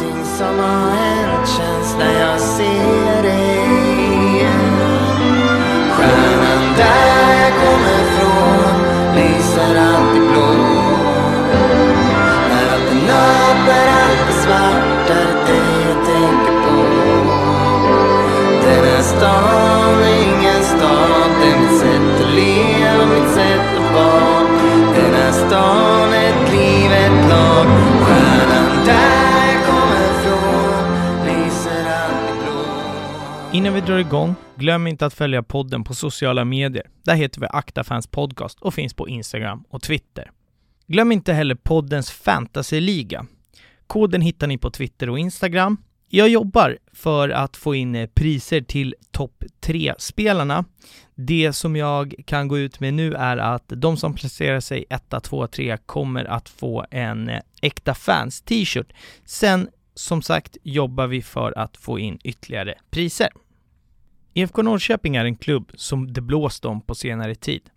Allting som har hänt känns när jag Innan vi drar igång, glöm inte att följa podden på sociala medier. Där heter vi Aktafans Podcast och finns på Instagram och Twitter. Glöm inte heller poddens fantasyliga. Koden hittar ni på Twitter och Instagram. Jag jobbar för att få in eh, priser till topp 3-spelarna. Det som jag kan gå ut med nu är att de som placerar sig 1, 2, 3 kommer att få en eh, Äkta Fans t-shirt. Sen som sagt jobbar vi för att få in ytterligare priser. IFK Norrköping är en klubb som det blåst om på senare tid.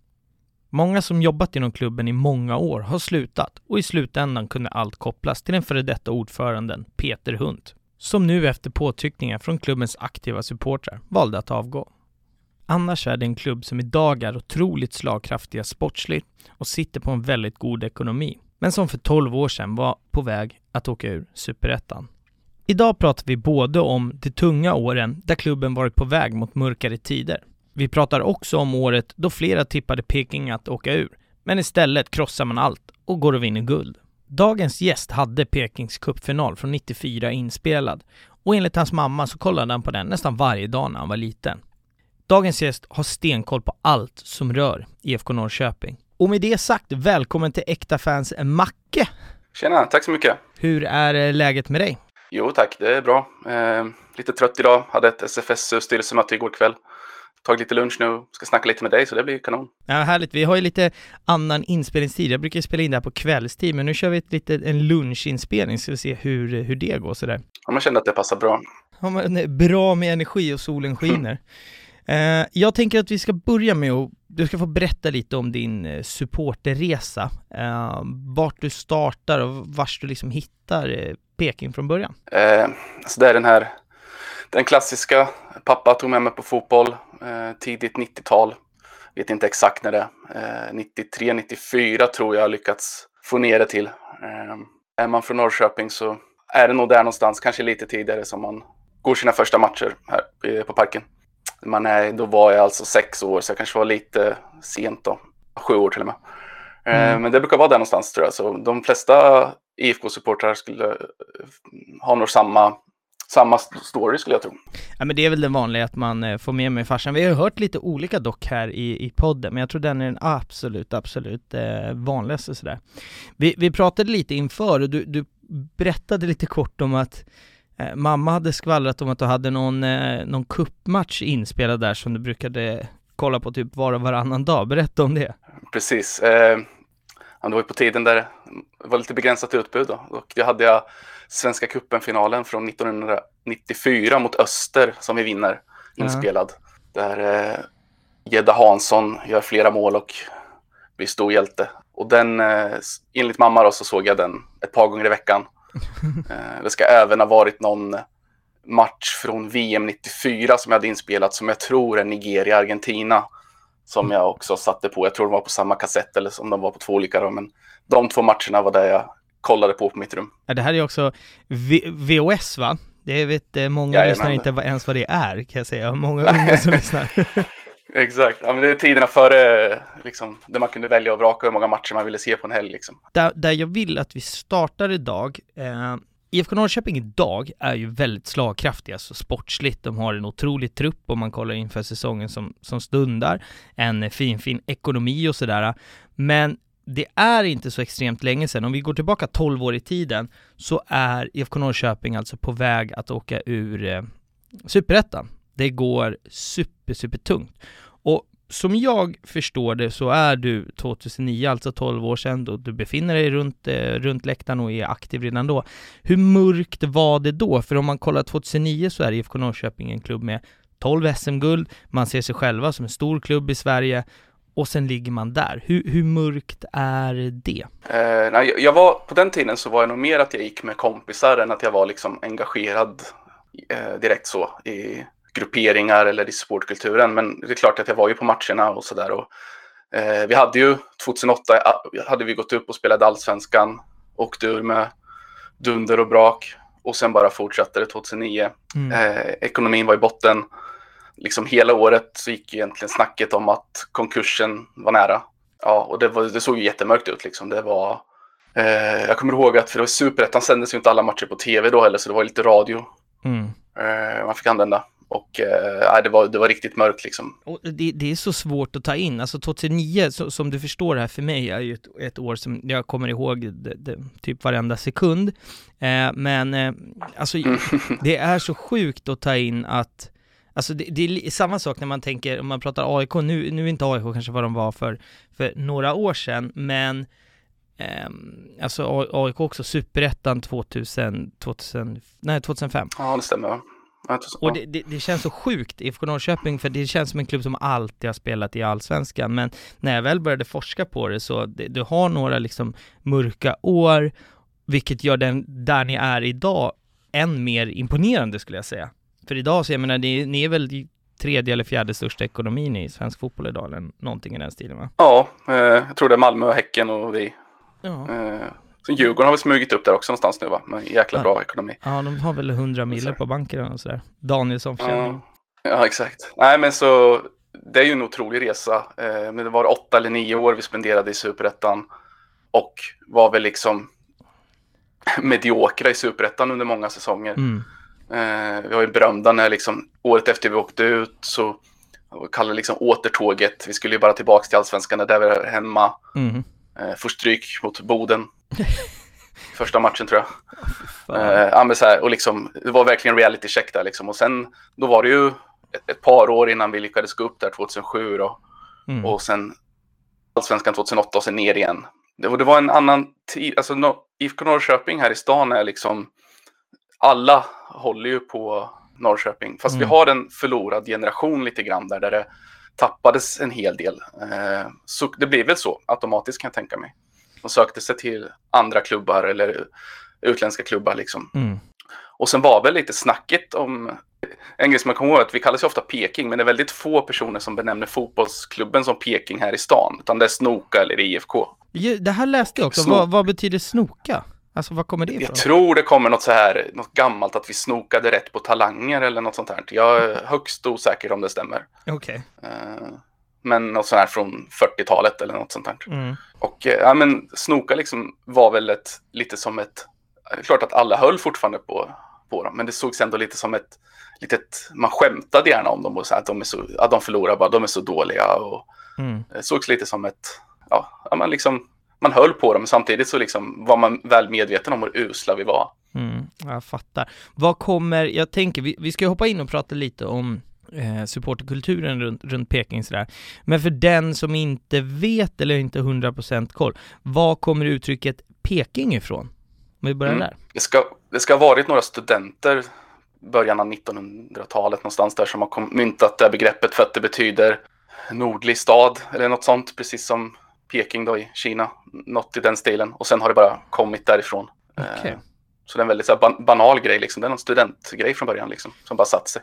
Många som jobbat inom klubben i många år har slutat och i slutändan kunde allt kopplas till den före detta ordföranden Peter Hunt, som nu efter påtryckningar från klubbens aktiva supportrar valde att avgå. Annars är det en klubb som idag är otroligt slagkraftiga sportsligt och sitter på en väldigt god ekonomi, men som för 12 år sedan var på väg att åka ur superettan. Idag pratar vi både om de tunga åren där klubben varit på väg mot mörkare tider. Vi pratar också om året då flera tippade Peking att åka ur, men istället krossar man allt och går och vinner guld. Dagens gäst hade Pekings cupfinal från 94 inspelad och enligt hans mamma så kollade han på den nästan varje dag när han var liten. Dagens gäst har stenkoll på allt som rör IFK Norrköping. Och med det sagt, välkommen till Äkta Fans Macke! Tjena, tack så mycket. Hur är läget med dig? Jo tack, det är bra. Eh, lite trött idag, hade ett SFS-styrelsemöte igår kväll. Tagit lite lunch nu, ska snacka lite med dig så det blir kanon. Ja, härligt. Vi har ju lite annan inspelningstid. Jag brukar spela in det här på kvällstid, men nu kör vi ett lite, en lunchinspelning så vi ser hur, hur det går sådär. Ja, man kände att det passar bra. Ja, men bra med energi och solen skiner. Eh, jag tänker att vi ska börja med att du ska få berätta lite om din eh, supporterresa. Eh, vart du startar och vars du liksom hittar eh, Peking från början. Eh, så det är den här, den klassiska, pappa tog med mig på fotboll, eh, tidigt 90-tal. Vet inte exakt när det är. Eh, 93, 94 tror jag lyckats få ner det till. Eh, är man från Norrköping så är det nog där någonstans, kanske lite tidigare, som man går sina första matcher här eh, på parken. Man är, då var jag alltså sex år, så jag kanske var lite sent då. Sju år till och med. Eh, Mm. Men det brukar vara där någonstans tror jag. Så de flesta IFK-supportrar skulle eh, ha nog samma, samma story skulle jag tro. Ja men det är väl det vanliga att man eh, får med mig farsan. Vi har ju hört lite olika dock här i, i podden, men jag tror den är den absolut, absolut eh, vanligaste sådär. Vi, vi pratade lite inför och du, du berättade lite kort om att eh, mamma hade skvallrat om att du hade någon, eh, någon kuppmatch inspelad där som du brukade kolla på typ var och varannan dag. Berätta om det. Precis. Eh, ja, det var ju på tiden där det var lite begränsat utbud. Då. Och det hade jag Svenska cupen-finalen från 1994 mot Öster som vi vinner inspelad. Där eh, Gedda Hansson gör flera mål och blir stor hjälte. Och den, eh, enligt mamma då, så såg jag den ett par gånger i veckan. eh, det ska även ha varit någon match från VM 94 som jag hade inspelat som jag tror är Nigeria-Argentina. Som jag också satte på. Jag tror de var på samma kassett eller om de var på två olika. Då, men de två matcherna var det jag kollade på på mitt rum. Ja, det här är också v- VOS va? Det vet eh, många Jajamän. lyssnar inte ens vad det är kan jag säga. Många unga som lyssnar. Exakt. Ja, men det är tiderna före liksom, där man kunde välja och vraka hur många matcher man ville se på en helg. Liksom. där, där jag vill att vi startar idag, eh, IFK Norrköping idag är ju väldigt slagkraftiga, så alltså sportsligt. De har en otrolig trupp om man kollar inför säsongen som, som stundar. En fin, fin ekonomi och sådär. Men det är inte så extremt länge sedan, om vi går tillbaka 12 år i tiden, så är IFK Norrköping alltså på väg att åka ur eh, Superettan. Det går super, super tungt. Och som jag förstår det så är du 2009, alltså 12 år sedan, då du befinner dig runt, eh, runt läktaren och är aktiv redan då. Hur mörkt var det då? För om man kollar 2009 så är IFK Norrköping en klubb med 12 SM-guld, man ser sig själva som en stor klubb i Sverige och sen ligger man där. Hur, hur mörkt är det? Eh, nej, jag var, på den tiden så var jag nog mer att jag gick med kompisar än att jag var liksom engagerad eh, direkt så i grupperingar eller i sportkulturen. Men det är klart att jag var ju på matcherna och sådär. Eh, vi hade ju 2008 hade vi gått upp och spelade allsvenskan, åkte ur med dunder och brak och sen bara fortsatte det 2009. Mm. Eh, ekonomin var i botten. Liksom hela året så gick egentligen snacket om att konkursen var nära. Ja, och det, var, det såg ju jättemörkt ut liksom. Det var... Eh, jag kommer ihåg att, för det var superettan sändes ju inte alla matcher på tv då heller, så det var lite radio mm. eh, man fick använda. Och eh, det, var, det var riktigt mörkt liksom. Det, det, är så svårt att ta in, alltså 2009, så, som du förstår här för mig, är ju ett, ett år som jag kommer ihåg det, det, typ varenda sekund. Eh, men eh, alltså, det är så sjukt att ta in att Alltså det, det, är samma sak när man tänker, om man pratar AIK, nu, nu är inte AIK kanske vad de var för, för några år sedan, men eh, alltså AIK också, superettan 2000, 2000, nej 2005. Ja, det stämmer. Och det, det, det, känns så sjukt, IFK Norrköping, för det känns som en klubb som alltid har spelat i Allsvenskan, men när jag väl började forska på det så, det, du har några liksom mörka år, vilket gör den, där ni är idag, än mer imponerande skulle jag säga. För idag så, jag menar, ni, ni är väl tredje eller fjärde största ekonomin i svensk fotboll idag, eller någonting i den stilen va? Ja, eh, jag tror det är Malmö, Häcken och vi. Ja. Eh, så Djurgården har väl smugit upp där också någonstans nu va? Med jäkla bra ekonomi. Ja, de har väl 100 mille på banken och sådär. Danielsson ja. ja, exakt. Nej, men så det är ju en otrolig resa. Eh, men det var åtta eller nio år vi spenderade i Superettan och var väl liksom mediokra i Superettan under många säsonger. Mm. Eh, vi har ju berömda när liksom året efter vi åkte ut så kallade det liksom återtåget. Vi skulle ju bara tillbaka till allsvenskan där vi är hemma. Mm. Eh, får stryk mot Boden. Första matchen tror jag. Eh, ja, men så här, och liksom, det var verkligen reality check där liksom. Och sen, då var det ju ett, ett par år innan vi lyckades gå upp där 2007 då. Mm. Och sen Allsvenskan 2008 och sen ner igen. Det, det var en annan tid, alltså no, IFK Norrköping här i stan är liksom, alla håller ju på Norrköping. Fast mm. vi har en förlorad generation lite grann där, där det tappades en hel del. Eh, så det blev väl så automatiskt kan jag tänka mig. De sökte sig till andra klubbar eller utländska klubbar liksom. Mm. Och sen var väl lite snacket om, en grej som man kommer ihåg att vi kallas ju ofta Peking, men det är väldigt få personer som benämner fotbollsklubben som Peking här i stan, utan det är Snoka eller IFK. Det här läste jag också, vad, vad betyder Snoka? Alltså vad kommer det ifrån? Jag tror det kommer något så här, något gammalt att vi snokade rätt på talanger eller något sånt här. Jag är högst osäker om det stämmer. Okej. Okay. Eh, men något sånt här från 40-talet eller något sånt här. Mm. Och uh, ja men snoka liksom var väl ett, lite som ett, klart att alla höll fortfarande på, på dem, men det sågs ändå lite som ett litet, man skämtade gärna om dem och så att de är så, att de förlorar bara, de är så dåliga och mm. det sågs lite som ett, ja, man liksom man höll på dem, men samtidigt så liksom var man väl medveten om hur usla vi var. Mm, jag fattar. Vad kommer, jag tänker, vi, vi ska hoppa in och prata lite om eh, supporterkulturen runt, runt Peking sådär. Men för den som inte vet eller inte 100% koll, var kommer uttrycket Peking ifrån? Om vi börjar mm. där. Det ska, det ska ha varit några studenter början av 1900-talet någonstans där som har myntat det begreppet för att det betyder nordlig stad eller något sånt, precis som Peking då i Kina. Något i den stilen. Och sen har det bara kommit därifrån. Okay. Eh, så det är en väldigt så här, banal grej liksom. Det är någon studentgrej från början liksom. Som bara satt sig.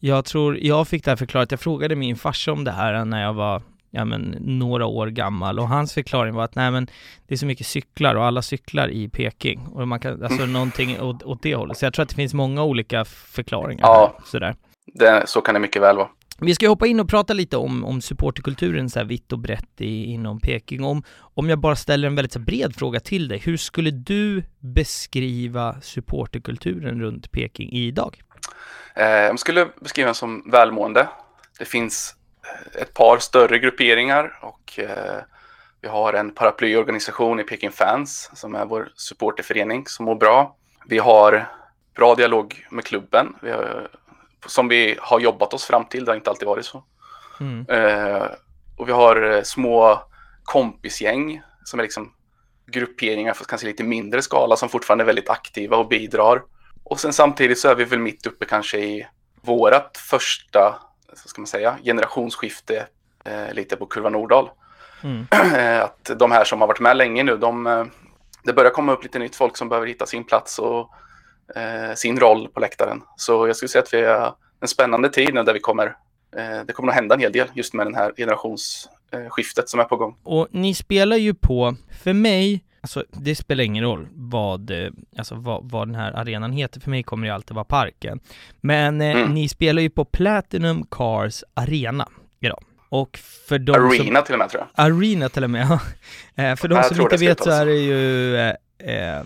Jag tror, jag fick det här förklarat, jag frågade min farsa om det här när jag var ja, men, några år gammal och hans förklaring var att nej men det är så mycket cyklar och alla cyklar i Peking och man kan, alltså någonting åt, åt det hållet. Så jag tror att det finns många olika förklaringar. Ja, här, sådär. Det, så kan det mycket väl vara. Vi ska hoppa in och prata lite om, om supporterkulturen så här vitt och brett i, inom Peking. Om, om jag bara ställer en väldigt så bred fråga till dig, hur skulle du beskriva supporterkulturen runt Peking idag? Eh, jag skulle beskriva den som välmående. Det finns eh, ett par större grupperingar och eh, vi har en paraplyorganisation i Peking Fans som är vår supporterförening som mår bra. Vi har bra dialog med klubben. Vi har som vi har jobbat oss fram till. Det har inte alltid varit så. Mm. Eh, och vi har eh, små kompisgäng som är liksom grupperingar för kanske lite mindre skala som fortfarande är väldigt aktiva och bidrar. Och sen samtidigt så är vi väl mitt uppe kanske i vårat första, så ska man säga, generationsskifte eh, lite på Kurva Nordahl. Mm. Eh, att de här som har varit med länge nu, de, eh, det börjar komma upp lite nytt folk som behöver hitta sin plats och eh, sin roll på läktaren. Så jag skulle säga att vi är en spännande tid nu där vi kommer, eh, det kommer att hända en hel del just med den här generationsskiftet som är på gång. Och ni spelar ju på, för mig, alltså det spelar ingen roll vad, eh, alltså vad, vad den här arenan heter, för mig kommer det alltid vara parken. Men eh, Mm. ni spelar ju på Platinum Cars Arena idag. Och för de som... Arena till och med tror jag. Arena till och med, ja. Eh, För de Jag som inte vet så är det ju eh, eh,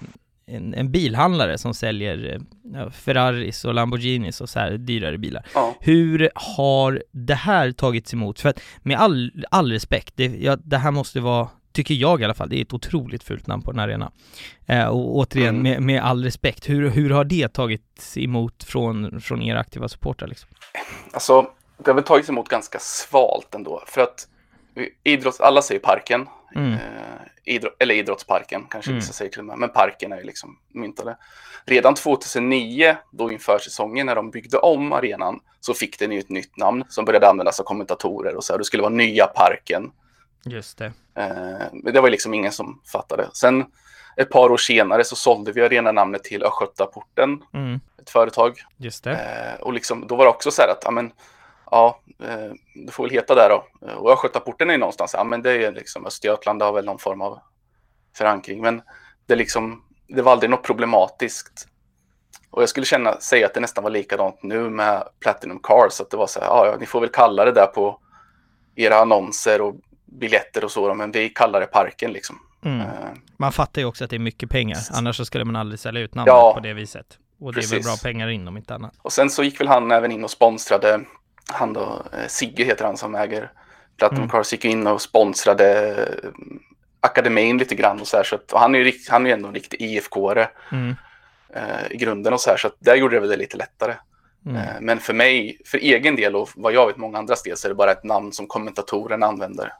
en, en bilhandlare som säljer eh, ja, Ferraris och Lamborghinis och så här dyrare bilar. Ja. Hur har det här tagits emot? För att med all, all respekt, det, ja, det här måste vara, tycker jag i alla fall, det är ett otroligt fult namn på en arena. Eh, och återigen, Mm. med, med all respekt, hur, hur har det tagits emot från, från era aktiva supportrar liksom? Alltså, det har väl tagits emot ganska svalt ändå. För att idrotts, alla säger parken. Mm. Eh, idrott, eller idrottsparken kanske Mm. vissa säger till och med. Men parken är ju liksom myntade. Redan 2009, då inför säsongen när de byggde om arenan, så fick den ju ett nytt namn som började användas av kommentatorer och så här. Det skulle vara nya parken. Just det. Eh, men det var ju liksom ingen som fattade. Sen ett par år senare så sålde vi arenanamnet till Östgötaporten, Mm. ett företag. Just det. Eh, och liksom, då var det också så här att, ja men, ja, eh, du får väl heta där då. Och Östgötaporten är ju någonstans, ja men det är liksom Östergötland har väl någon form av förankring. Men det liksom, det var aldrig något problematiskt. Och jag skulle känna, säga att det nästan var likadant nu med Platinum Cars, att det var så här, ja, ni får väl kalla det där på era annonser och biljetter och så, men vi kallar det parken liksom. Mm. Eh, Man fattar ju också att det är mycket pengar, annars så skulle man aldrig sälja ut namnet Ja, på det viset. Och det är väl precis. bra pengar in om inte annat. Och sen så gick väl han även in och sponsrade, han då, eh, Sigge heter han som äger Platinum Mm. Cars, gick in och sponsrade eh, akademin lite grann och så här. Så att, och han är ju han är ändå en riktig IFK-are Mm. eh, i grunden och så här. Så att där gjorde det det lite lättare. Mm. Eh, men för mig, för egen del och vad jag vet många andras del så är det bara ett namn som kommentatorerna använder.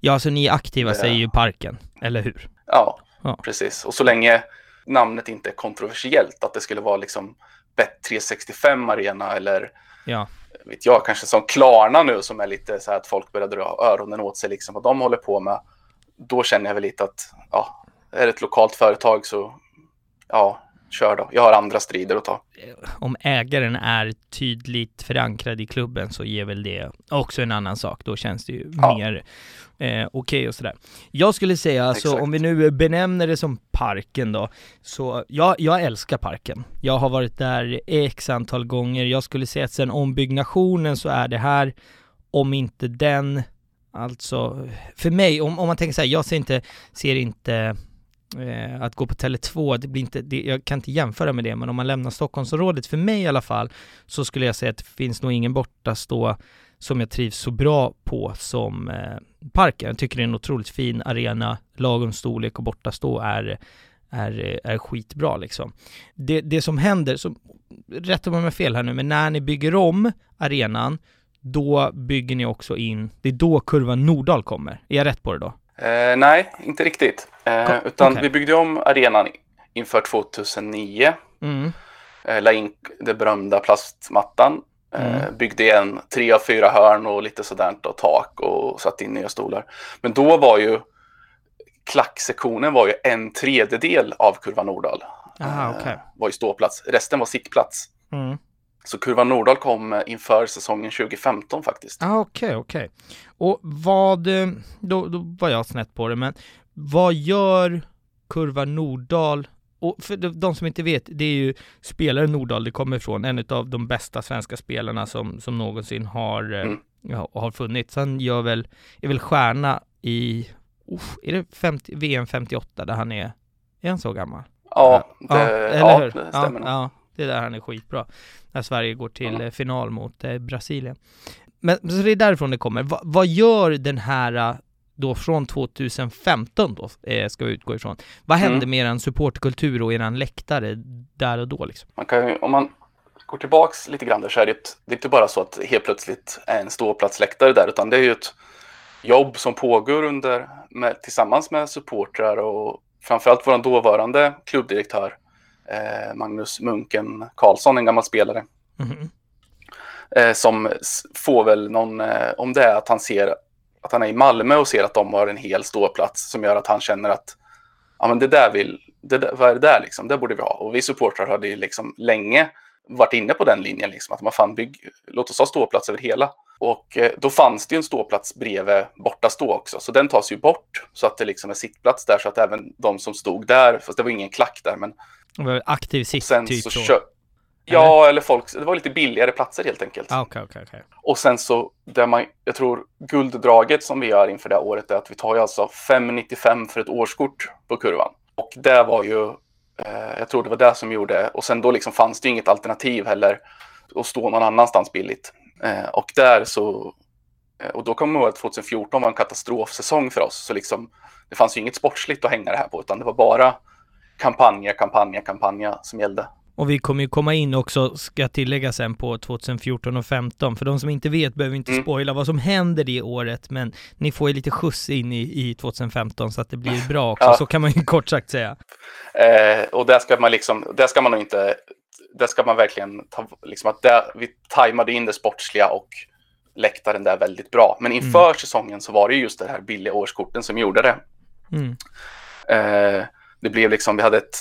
Ja, alltså ni är aktiva Det- säger ju parken, eller hur? Ja, Ja. precis. Och så länge namnet inte är kontroversiellt, att det skulle vara liksom Bet365 Arena eller Ja vet jag, kanske som Klarna nu som är lite så här att folk börjar dra öronen åt sig liksom vad de håller på med. Då känner jag väl lite att ja, är det ett lokalt företag så ja, kör då. Jag har andra strider att ta. Om ägaren är tydligt förankrad i klubben så ger väl det också en annan sak. Då känns det ju Ja. mer eh, okej och sådär. Jag skulle säga alltså, Exakt. om vi nu benämner det som parken då, så jag, jag älskar parken. Jag har varit där x antal gånger. Jag skulle säga att sen ombyggnationen så är det här, om inte den, alltså för mig, om, om man tänker så här, jag ser inte, ser inte eh, att gå på Tele2, det blir inte, det, jag kan inte jämföra med det, men om man lämnar Stockholmsområdet, för mig i alla fall, så skulle jag säga att det finns nog ingen bortastå som jag trivs så bra på som eh, parken. Jag tycker det är en otroligt fin arena, lagom storlek och bortastå är, är, är skitbra liksom. Det, det som händer, så, rätta mig om jag har fel här nu, men när ni bygger om arenan, då bygger ni också in, det är då kurvan Nordahl kommer. Är jag rätt på det då? Eh, nej, inte riktigt. Eh, utan okej. vi byggde om arenan inför 2009. Mm. Eh, la in den berömda plastmattan. Eh, Mm. byggde igen tre av fyra hörn och lite sådant och tak och satte in nya stolar. Men då var ju klacksektionen var ju en tredjedel av kurva Nordahl. Aha, Eh, okej. var ju ståplats. Resten var sittplats. Mm. Så kurva Nordahl kom inför säsongen 2015 faktiskt. Ah, Okej, okej. Och vad, eh, då, då var jag snett på det, men vad gör Kurva Nordahl och för de, som inte vet, det är ju spelare Nordahl det kommer ifrån, en av de bästa svenska spelarna som, som någonsin har, eh, Mm. ja, har funnits. Han gör väl, är väl stjärna i, uff, är det 50, VM 58 där han är, är han så gammal? Ja, ja, det, eller ja, hur? det ja, stämmer nog. ja, det är där han är skitbra. När Sverige går till Ja. final mot eh, Brasilien. Men så det är därifrån det kommer. Va, vad gör den här eh, då från 2015 då, eh, ska vi utgå ifrån. Vad hände Mm. med eran supportkultur och eran läktare där och då liksom? Man kan ju, om man går tillbaks lite grann där så är det, ett, det är inte bara så att helt plötsligt är en ståplatsläktare där, utan det är ju ett jobb som pågår under, med, tillsammans med supportrar och framförallt vår dåvarande klubbdirektör eh, Magnus Munken Karlsson, en gammal spelare, Mhm. Eh, som får väl någon, eh, om det är att han ser att han är i Malmö och ser att de har en hel ståplats som gör att han känner att ja, men det där vill, det där, vad är det där liksom, det borde vi ha. Och vi supportrar hade ju liksom länge varit inne på den linjen, liksom, att man fan bygg, låt oss ha ståplats över hela. Och eh, då fanns det ju en ståplats bredvid borta stå också, så den tas ju bort så att det liksom är sittplats där så att även de som stod där, fast det var ingen klack där, men Aktiv sitt, sen typ så så. Ja, eller folk, det var lite billigare platser helt enkelt. Ah, Okej, okej, okej. Och sen så, där man, jag tror gulddraget som vi gör inför det här året är att vi tar ju alltså 595 för ett årskort på kurvan. Och det var ju, eh, jag tror det var det som gjorde, och sen då liksom fanns det ju inget alternativ heller att stå någon annanstans billigt. Eh, och där så, eh, och då kommer jag ihåg att 2014 var en katastrofsäsong för oss, så liksom det fanns ju inget sportsligt att hänga det här på, utan det var bara kampanja, kampanja, kampanja som gällde. Och vi kommer ju komma in också, ska tillägga sen, på 2014 och 15. För de som inte vet behöver inte Mm. spoila vad som händer det året, men ni får ju lite skjuts in i, i 2015 så att det blir bra också. Ja. Så kan man ju kort sagt säga. Eh, och där ska man liksom, där ska man nog inte, där ska man verkligen ta, liksom att där, vi tajmade in det sportsliga och läktaren där väldigt bra. Men inför säsongen så var det ju just det här billiga årskorten som gjorde det. Mm. Eh, det blev liksom, vi hade ett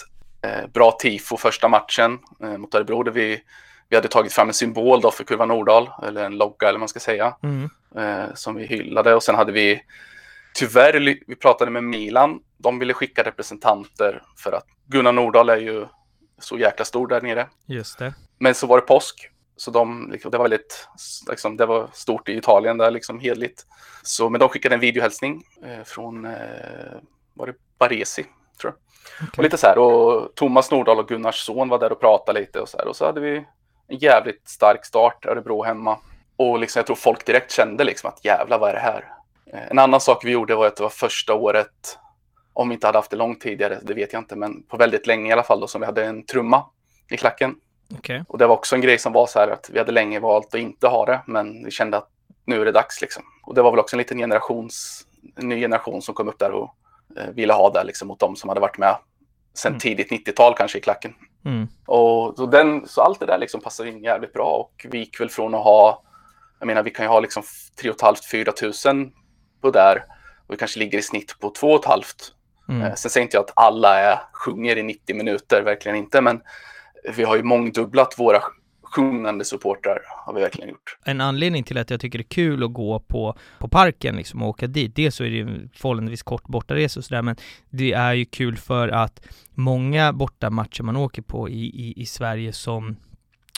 bra tifo första matchen eh, mot Örebro där vi, vi hade tagit fram en symbol då för Kurva Nordahl, eller en logga eller vad man ska säga, Mm. eh, som vi hyllade. Och sen hade vi, tyvärr, vi pratade med Milan, de ville skicka representanter för att Gunnar Nordahl är ju så jäkla stor där nere. Just det. Men så var det påsk. Så de, liksom, det var väldigt, liksom, det var stort i Italien där, liksom hedligt. Så, men de skickade en videohälsning eh, från, eh, var det Baresi, Okej. Och lite så här, och Thomas Nordahl och Gunnars son var där och pratade lite och så här. Och så hade vi en jävligt stark start, Örebro hemma. Och liksom, jag tror folk direkt kände liksom att jävla vad är det här? Eh, en annan sak vi gjorde var att det var första året, om vi inte hade haft det långt tidigare, det vet jag inte, men på väldigt länge i alla fall, då, som vi hade en trumma i klacken. Okej. Och det var också en grej som var så här att vi hade länge valt att inte ha det, men vi kände att nu är det dags liksom. Och det var väl också en liten generations, en ny generation som kom upp där och ville ha det liksom mot de som hade varit med sen Mm. tidigt 90-tal kanske i klacken. Mm. Och så, den, så allt det där liksom passade in jävligt bra och vi gick väl från att ha, jag menar vi kan ju ha liksom 3 500-4 tusen på där och vi kanske ligger i snitt på 2 500 Mm. Eh, Sen säger inte jag att alla är, sjunger i 90 minuter, verkligen inte, men vi har ju mångdubblat våra sjungande supportrar, har vi verkligen gjort. En anledning till att jag tycker det är kul att gå på, på parken liksom och åka dit, dels så är det ju förhållandevis kort bortaresa och sådär, men det är ju kul för att många bortamatcher man åker på i, i, i Sverige som,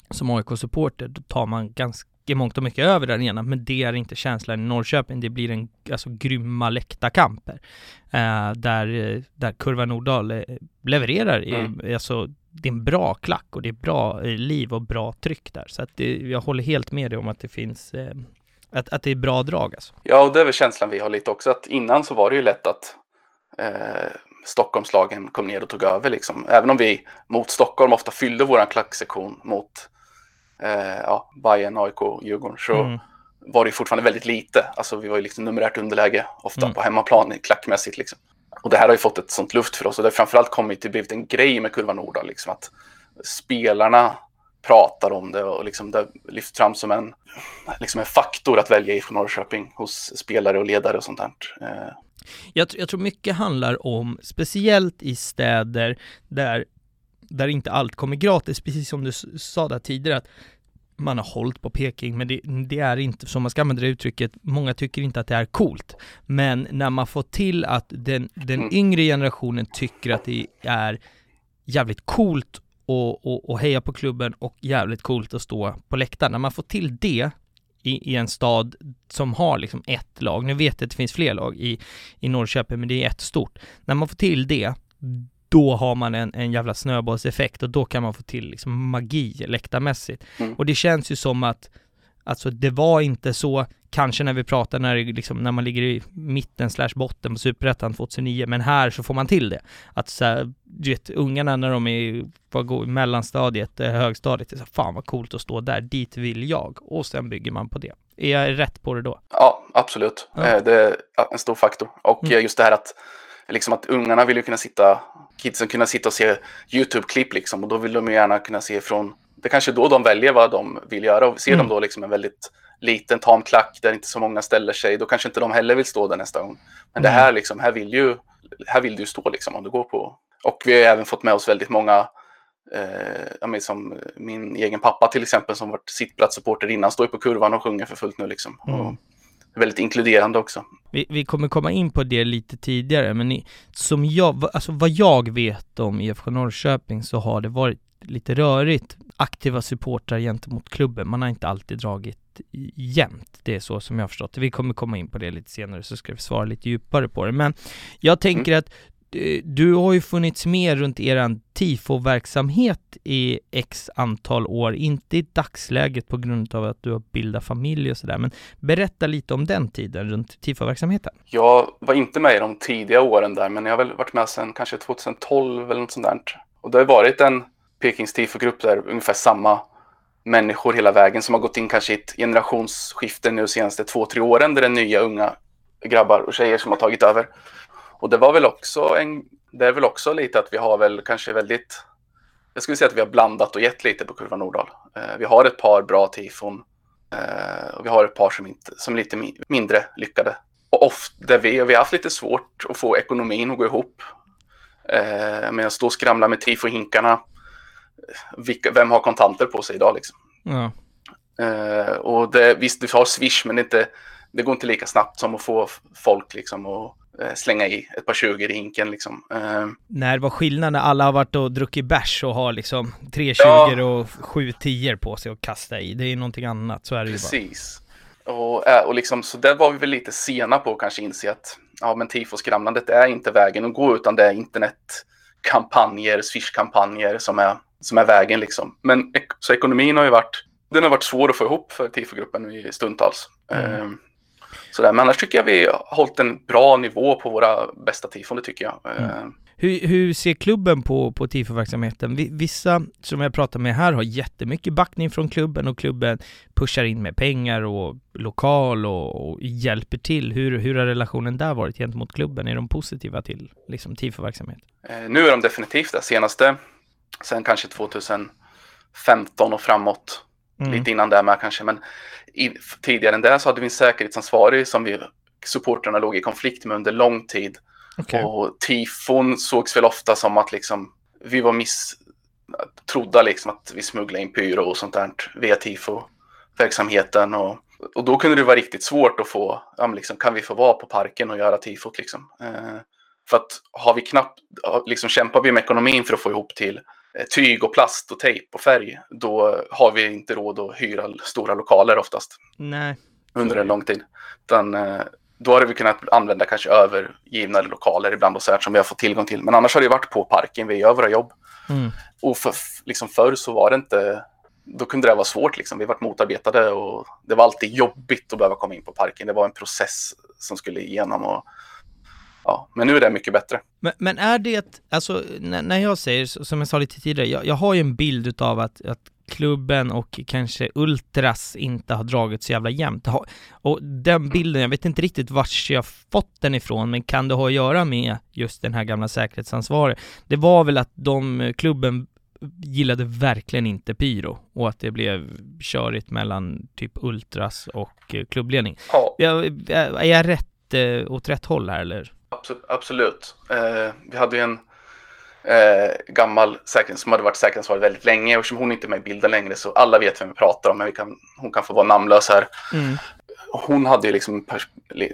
som AIK-supporter, då tar man ganska i mångt och mycket över den ena, men det är inte känslan i Norrköping. Det blir en alltså, grymma läktarkamper. Eh, där, där Kurva Nordahl eh, levererar. i- Mm. Alltså, det är en bra klack och det är bra eh, liv och bra tryck där. Så att det, jag håller helt med dig om att det finns, eh, att, att det är bra drag alltså. Ja, och det är väl känslan vi har lite också, att innan så var det ju lätt att eh, Stockholmslagen kom ner och tog över liksom. Även om vi mot Stockholm ofta fyllde våran klacksektion mot eh, ja, Bayern, AIK, Djurgården, så Mm. var det fortfarande väldigt lite. Alltså vi var ju liksom numerärt underläge ofta Mm. på hemmaplan klackmässigt liksom. Och det här har ju fått ett sånt luft för oss. Och det har framförallt kommit till blivit en grej med Kurva Nordahl liksom att spelarna pratar om det och liksom det lyfts fram som en, liksom en faktor att välja IFK Norrköping hos spelare och ledare och sånt där. Eh. Jag, jag tror mycket handlar om, speciellt i städer där, där inte allt kommer gratis, precis som du sa där tidigare, att man har hållit på Peking, men det, det är inte, som man ska använda det uttrycket, många tycker inte att det är coolt. Men när man får till att den, den Mm. yngre generationen tycker att det är jävligt coolt och, och, och heja på klubben och jävligt coolt att stå på läktaren. När man får till det i, i en stad som har liksom ett lag, nu vet jag att det finns fler lag i, i Norrköping, men det är ett stort. När man får till det, då har man en, en jävla snöbollseffekt och då kan man få till liksom magi läktarmässigt. Mm. Och det känns ju som att, alltså det var inte så, kanske när vi pratar när, liksom, när man ligger i mitten slash botten på Superettan 2009, men här så får man till det. Att så här, du vet, ungarna när de är i mellanstadiet, eh, högstadiet, det är så här, fan vad coolt att stå där, dit vill jag. Och sen bygger man på det. Är jag rätt på det då? ja, absolut. Ja. Eh, det är en stor faktor. Och Mm. just det här att, liksom att ungarna vill ju kunna sitta, kidsen kunna sitta och se YouTube-klipp liksom och då vill de ju gärna kunna se från, det är kanske då de väljer vad de vill göra och ser Mm. de då liksom en väldigt liten tam klack där inte så många ställer sig, då kanske inte de heller vill stå där nästa gång. Men det Mm. här liksom, här vill ju, här vill du stå liksom om du går på. Och vi har även fått med oss väldigt många, eh, som min egen pappa till exempel som varit sittplatssupporter innan, står ju på kurvan och sjunger för fullt nu liksom. Mm. Och väldigt inkluderande också. Vi, vi kommer komma in på det lite tidigare, men i, som jag, alltså vad jag vet om IFK Norrköping så har det varit lite rörigt aktiva supportrar gentemot klubben. Man har inte alltid dragit jämnt. Det är så som jag har förstått det. Vi kommer komma in på det lite senare så ska vi svara lite djupare på det. Men jag tänker att eh, Eh, du har ju funnits med runt eran tifo-verksamhet i x antal år, inte i dagsläget på grund av att du har bildat familj och sådär, men berätta lite om den tiden runt tifo-verksamheten. Jag var inte med i de tidiga åren där, men jag har väl varit med sedan kanske 2012 eller något sånt där. Och det har varit en Pekings tifo-grupp där ungefär samma människor hela vägen som har gått in kanske i ett generationsskifte nu de senaste två, tre åren där det är nya unga grabbar och tjejer som har tagit över. Och det var väl också en, det är väl också lite att vi har väl kanske väldigt, jag skulle säga att vi har blandat och gett lite på Kurva Nordahl. Eh, vi har ett par bra tifon eh, och vi har ett par som, inte, som är lite mi- mindre lyckade. Och ofta, vi, vi har haft lite svårt att få ekonomin att gå ihop. Eh, men jag står och skramlar med tifohinkarna. Vilka, vem har kontanter på sig idag liksom? Ja. Eh, och det, visst, du har Swish, men det, är inte, det går inte lika snabbt som att få folk liksom att eh, slänga i ett par 20 i hinken liksom. Eh, När var skillnaden när alla har varit och druckit bärs och har liksom tre 20 Ja. och sju 10 på sig att kasta i? Det är ju någonting annat, så är det ju bara. precis. Och, eh, och liksom, så där var vi väl lite sena på att kanske inse att ja, men tifo-skramlandet är inte vägen att gå, utan det är internetkampanjer, Swish-kampanjer som är, som är vägen liksom. Men så ekonomin har ju varit, den har varit svår att få ihop för tifogruppen i stundtals. Mm. Sådär. Men annars tycker jag vi har hållit en bra nivå på våra bästa tifon, det tycker jag. Eh, Hur, hur ser klubben på, på tifo-verksamheten? Vi- Vissa som jag pratar med här har jättemycket backning från klubben och klubben pushar in med pengar och lokal och, och hjälper till. Hur, hur har relationen där varit gentemot klubben? Är de positiva till liksom, tifo-verksamhet? Eh, nu är de definitivt det senaste, sen kanske 2015 och framåt. Mm. Lite innan det med kanske, men i, tidigare än det så hade vi en säkerhetsansvarig som vi supporterna låg i konflikt med under lång tid. Okej. Och tifon sågs väl ofta som att liksom, vi var miss, trodda liksom att vi smugglade in pyro och sånt där via tifo-verksamheten. Och, och då kunde det vara riktigt svårt att få, ja, liksom, kan vi få vara på parken och göra tifot liksom? Eh, för att har vi knappt, liksom kämpar vi med ekonomin för att få ihop till tyg och plast och tejp och färg, då har vi inte råd att hyra stora lokaler oftast Nej. under en lång tid. Utan, eh, då hade vi kunnat använda kanske övergivna lokaler ibland och så här som vi har fått tillgång till. Men annars har det varit på parken, vi gör våra jobb. Mm. Och för, liksom förr så var det inte, då kunde det vara svårt liksom. Vi varit motarbetade och det var alltid jobbigt att behöva komma in på parken. Det var en process som skulle igenom och ja, men nu är det mycket bättre. Men, men är det, alltså när, när jag säger, som jag sa lite tidigare, jag, jag har ju en bild utav att, att klubben och kanske Ultras inte har dragit så jävla jämnt. Och den bilden, jag vet inte riktigt vart jag fått den ifrån, men kan det ha att göra med just den här gamla säkerhetsansvaret? Det var väl att de, klubben gillade verkligen inte pyro och att det blev körigt mellan typ Ultras och eh, klubbledning. Ja, Jag, är jag rätt, eh, åt rätt håll här eller? Absolut. absolut. Eh, vi hade ju en eh, gammal säkerhets som hade varit säkerhetsansvarig väldigt länge och som hon inte är med i bilden längre så alla vet vem vi pratar om men vi kan, hon kan få vara namnlös här. Mm. Hon hade ju liksom pers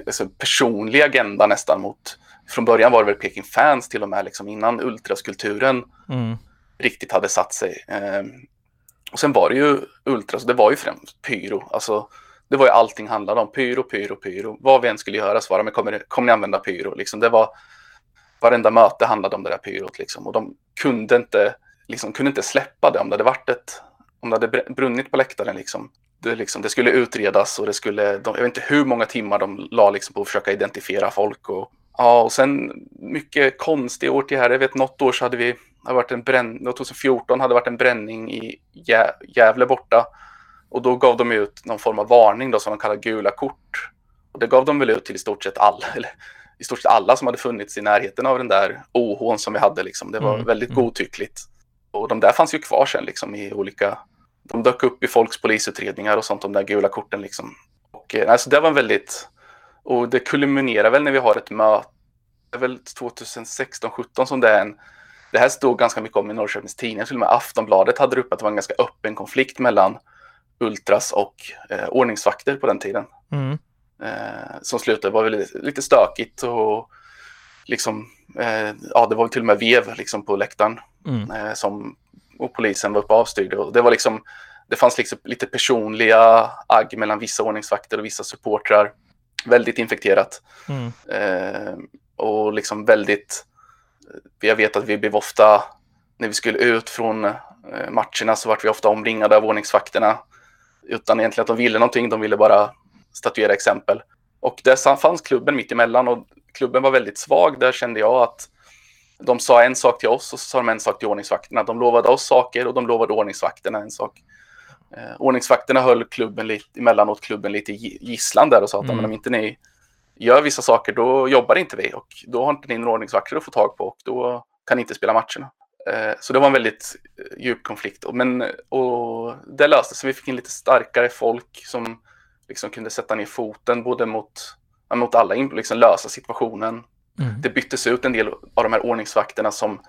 alltså personlig agenda nästan mot, från början var det väl Peking fans till och med liksom innan ultraskulturen Mm. riktigt hade satt sig. Eh, och sen var det ju ultras, det var ju främst pyro, alltså det var ju allting handlade om. Pyro, pyro, pyro. Vad vi än skulle göra så var det, men kommer, kommer ni använda pyro? Liksom, det var, varenda möte handlade om det där pyrot liksom. Och de kunde inte, liksom, kunde inte släppa det om det hade varit ett, om det hade brunnit på läktaren liksom. Det, liksom, det skulle utredas och det skulle, de, jag vet inte hur många timmar de la liksom, på att försöka identifiera folk. Och, ja, och sen mycket konstiga år till här. Jag vet något år så hade vi, det hade varit en bränn, 2014 hade det varit en bränning i Gä- Gävle borta. Och då gav de ut någon form av varning då som de kallar gula kort. Och det gav de väl ut till i stort sett alla, eller i stort sett alla som hade funnits i närheten av den där OH som vi hade liksom. Det var Mm, väldigt mm. godtyckligt. Och de där fanns ju kvar sen liksom i olika de dök upp i folks polisutredningar och sånt, de där gula korten liksom. Och alltså det var en väldigt, och det kulminerar väl när vi har ett möte, det är väl 2016-17 som det är en, det här stod ganska mycket om i Norrköpings Tidningar, till och med Aftonbladet hade det upp att det var en ganska öppen konflikt mellan Ultras och eh, ordningsvakter på den tiden. Mm. Eh, som slutade var väl lite stökigt och liksom, eh, ja det var till och med vev liksom på läktaren Mm. eh, som, och polisen var uppe och avstyrde. Och det var liksom, det fanns liksom lite personliga agg mellan vissa ordningsvakter och vissa supportrar. Väldigt infekterat. Mm. Eh, och liksom väldigt, jag vet att vi blev ofta, när vi skulle ut från eh, matcherna så vart vi ofta omringade av ordningsvakterna. Utan egentligen att de ville någonting, de ville bara statuera exempel. Och där fanns klubben mitt emellan och klubben var väldigt svag. Där kände jag att de sa en sak till oss och så sa de en sak till ordningsvakterna. De lovade oss saker och de lovade ordningsvakterna en sak. Eh, ordningsvakterna höll klubben lite, emellanåt klubben lite i gisslan där och sa att Mm. men om inte ni gör vissa saker då jobbar inte vi och då har inte ni några ordningsvakter att få tag på och då kan ni inte spela matcherna. Eh, så det var en väldigt eh, djup konflikt. Men, och det löste sig. Vi fick in lite starkare folk som liksom kunde sätta ner foten både mot, mot alla, in- liksom lösa situationen. Mm. Det byttes ut en del av de här ordningsvakterna som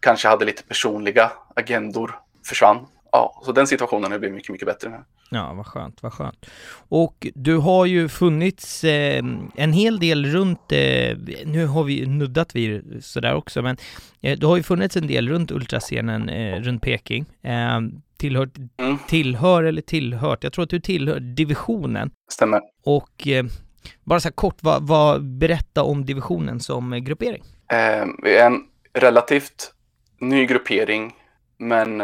kanske hade lite personliga agendor försvann. Ja, så den situationen har blivit mycket, mycket bättre nu. Ja, vad skönt, vad skönt. Och du har ju funnits eh, en hel del runt, eh, nu har vi nuddat vid sådär också, men eh, du har ju funnits en del runt ultrascenen eh, runt Peking. Eh, tillhört, Mm. tillhör eller tillhört, jag tror att du tillhör divisionen. Stämmer. Och eh, bara så här kort, vad, vad, berätta om divisionen som gruppering. Eh, vi är en relativt ny gruppering, men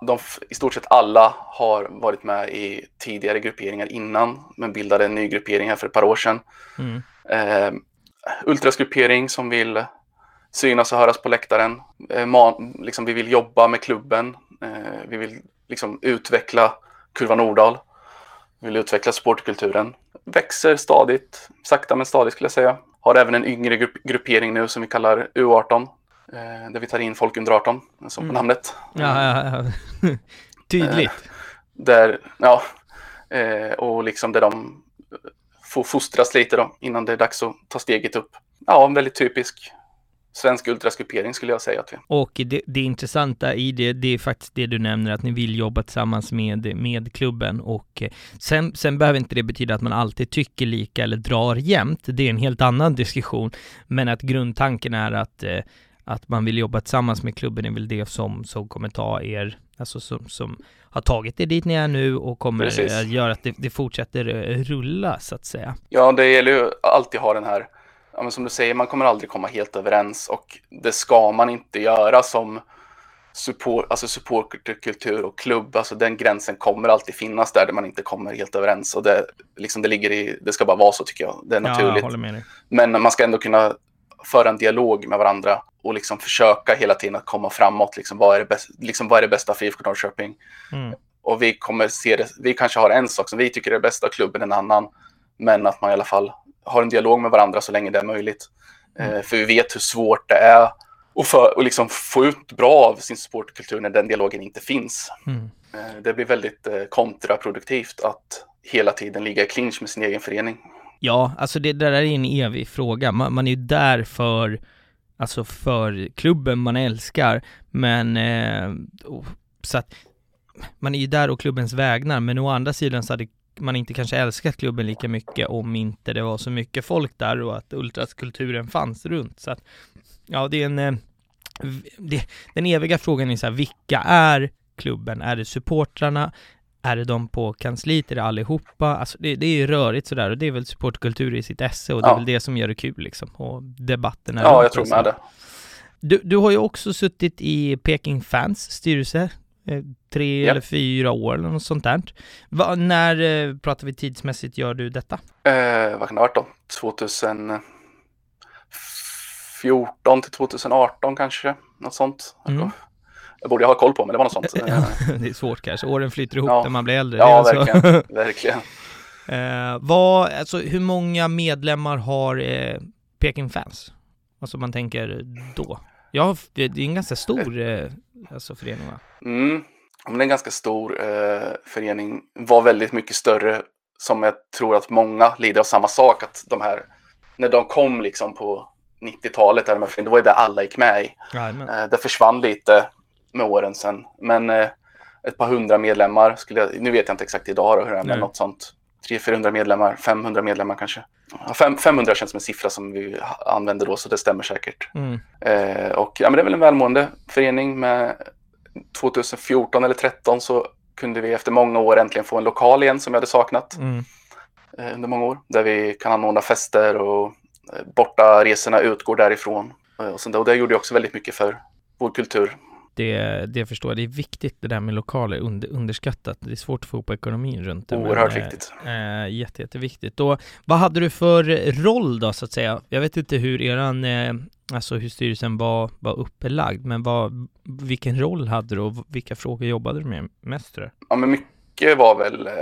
de, i stort sett alla har varit med i tidigare grupperingar innan, men bildade en ny gruppering här för ett par år sedan. Mm. Eh, ultrasgruppering som vill synas och höras på läktaren. Eh, man, liksom, vi vill jobba med klubben. Eh, vi vill liksom, utveckla Kurva Nordahl. Vi vill utveckla sportkulturen. Växer stadigt, sakta men stadigt skulle jag säga. Har även en yngre grupp, gruppering nu som vi kallar U18. Eh, där vi tar in folk under 18, som på Mm. namnet. Ja, ja, ja. tydligt. Där, ja, eh, och liksom där de får fostras lite då innan det är dags att ta steget upp. Ja, en väldigt typisk svensk ultrasgruppering skulle jag säga att vi Och det, det intressanta i det, det är faktiskt det du nämner, att ni vill jobba tillsammans med, med klubben och eh, sen, sen behöver inte det betyda att man alltid tycker lika eller drar jämnt, det är en helt annan diskussion, men att grundtanken är att, eh, att man vill jobba tillsammans med klubben är väl det som, som kommer ta er, alltså som, som har tagit er dit ni är nu och kommer Precis. eh, göra att det, det fortsätter eh, rulla så att säga. Ja, det gäller ju alltid ha den här, ja, men som du säger, man kommer aldrig komma helt överens och det ska man inte göra som support, alltså supporterkultur och klubb. Alltså den gränsen kommer alltid finnas där, där man inte kommer helt överens och det, liksom det ligger i, det ska bara vara så tycker jag. Det är Ja, naturligt. dig. Men man ska ändå kunna föra en dialog med varandra och liksom försöka hela tiden att komma framåt. Liksom, vad, är det bästa, liksom, vad är det bästa för IFK Norrköping? Mm. Och vi kommer se det, vi kanske har en sak som vi tycker är det bästa klubben, en annan. Men att man i alla fall har en dialog med varandra så länge det är möjligt. Mm. Eh, för vi vet hur svårt det är att för, och liksom få ut bra av sin supportkultur när den dialogen inte finns. Mm. Eh, det blir väldigt eh, kontraproduktivt att hela tiden ligga i clinch med sin egen förening. Ja, alltså det där är en evig fråga. Man, man är ju där för, alltså för klubben man älskar, men eh, oh, så att man är ju där och klubbens vägnar, men å andra sidan så hade man inte kanske älskat klubben lika mycket om inte det var så mycket folk där och att ultraskulturen fanns runt. Så att, ja, det är en, eh, det, den eviga frågan är så här, vilka är klubben? Är det supportrarna? Är det de på kansliet? Är det allihopa? Alltså det, det är ju rörigt sådär och det är väl supportkultur i sitt esse och det är Ja. väl det som gör det kul liksom och debatterna Ja, runt jag tror med det. Du, du har ju också suttit i Peking Fans styrelse eh, tre Ja. eller fyra år eller något sånt där. Va, när eh, pratar vi tidsmässigt gör du detta? Eh, vad kan det ha varit då? 2014 till 2018 kanske? Något sånt. Mm. Jag borde ha koll på, men det var något sånt. Det är svårt kanske, åren flyter ihop Ja. när man blir äldre. ja, Det är så. verkligen. verkligen. Eh, vad, alltså hur många medlemmar har eh, Peking Fans? Alltså man tänker då. Ja, det det är en ganska stor eh, alltså förening va? Mm. men en ganska stor eh, förening, var väldigt mycket större som jag tror att många lider av samma sak, att de här, när de kom liksom på 90-talet, det var ju det alla gick med i. Eh, det försvann lite med åren sen, men eh, ett par hundra medlemmar, skulle jag, nu vet jag inte exakt idag då, hur det är, men något sånt. 300-400 medlemmar, 500 medlemmar kanske. Ja, 500 känns som en siffra som vi använder då, så det stämmer säkert. Mm. Eh, och ja, men det är väl en välmående förening med 2014 eller 2013 så kunde vi efter många år äntligen få en lokal igen som jag hade saknat mm. eh, under många år. Där vi kan anordna fester och eh, borta resorna utgår därifrån. Eh, och, sånt och det gjorde också väldigt mycket för vår kultur. Det, det förstår jag. Det är viktigt det där med lokaler, under, underskattat. Det är svårt att få upp ekonomin runt det. Oerhört men, viktigt. Äh, jätte, jätteviktigt. Och vad hade du för roll då så att säga? Jag vet inte hur eran, eh, alltså hur styrelsen var, var upplagd, men vad, vilken roll hade du och vilka frågor jobbade du med mest? Tror Ja, men mycket var väl eh,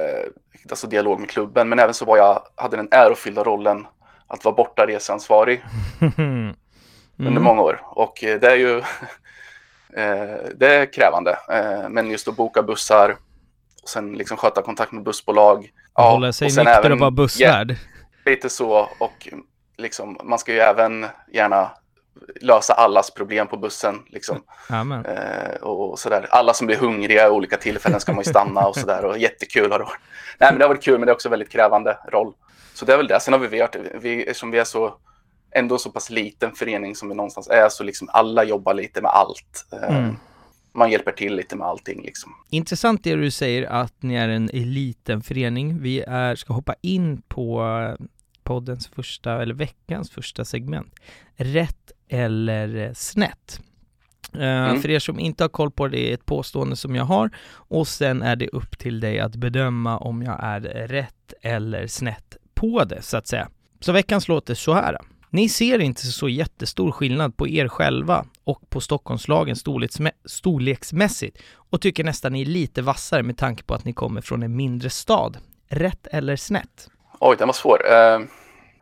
alltså dialog med klubben, men även så var jag, hade den ärofyllda rollen att vara bortareseansvarig mm. under många år. Och det är ju Eh, det är krävande. Eh, men just att boka bussar och sen liksom sköta kontakt med bussbolag. Ja, hålla sig nykter och vara bussvärd. Ja, lite så och liksom, man ska ju även gärna lösa allas problem på bussen. Liksom. Eh, och sådär. Alla som blir hungriga i olika tillfällen ska man ju stanna och sådär. Och jättekul har det varit. Nej, men det har varit kul, men det är också väldigt krävande roll. Så det är väl det. Sen har vi varit, vi, eftersom vi är så ändå så pass liten förening som vi någonstans är så liksom alla jobbar lite med allt. Eh, mm. Man hjälper till lite med allting liksom. Intressant det du säger att ni är en liten förening. Vi är, ska hoppa in på poddens första, eller veckans första segment. Rätt eller snett. Uh, mm. För er som inte har koll på det, är ett påstående som jag har och sen är det upp till dig att bedöma om jag är rätt eller snett på det, så att säga. Så veckans låter så här. Ni ser inte så jättestor skillnad på er själva och på Stockholmslagen storleksmä storleksmässigt och tycker nästan ni är lite vassare med tanke på att ni kommer från en mindre stad. Rätt eller snett? Oj, den var svår. Uh,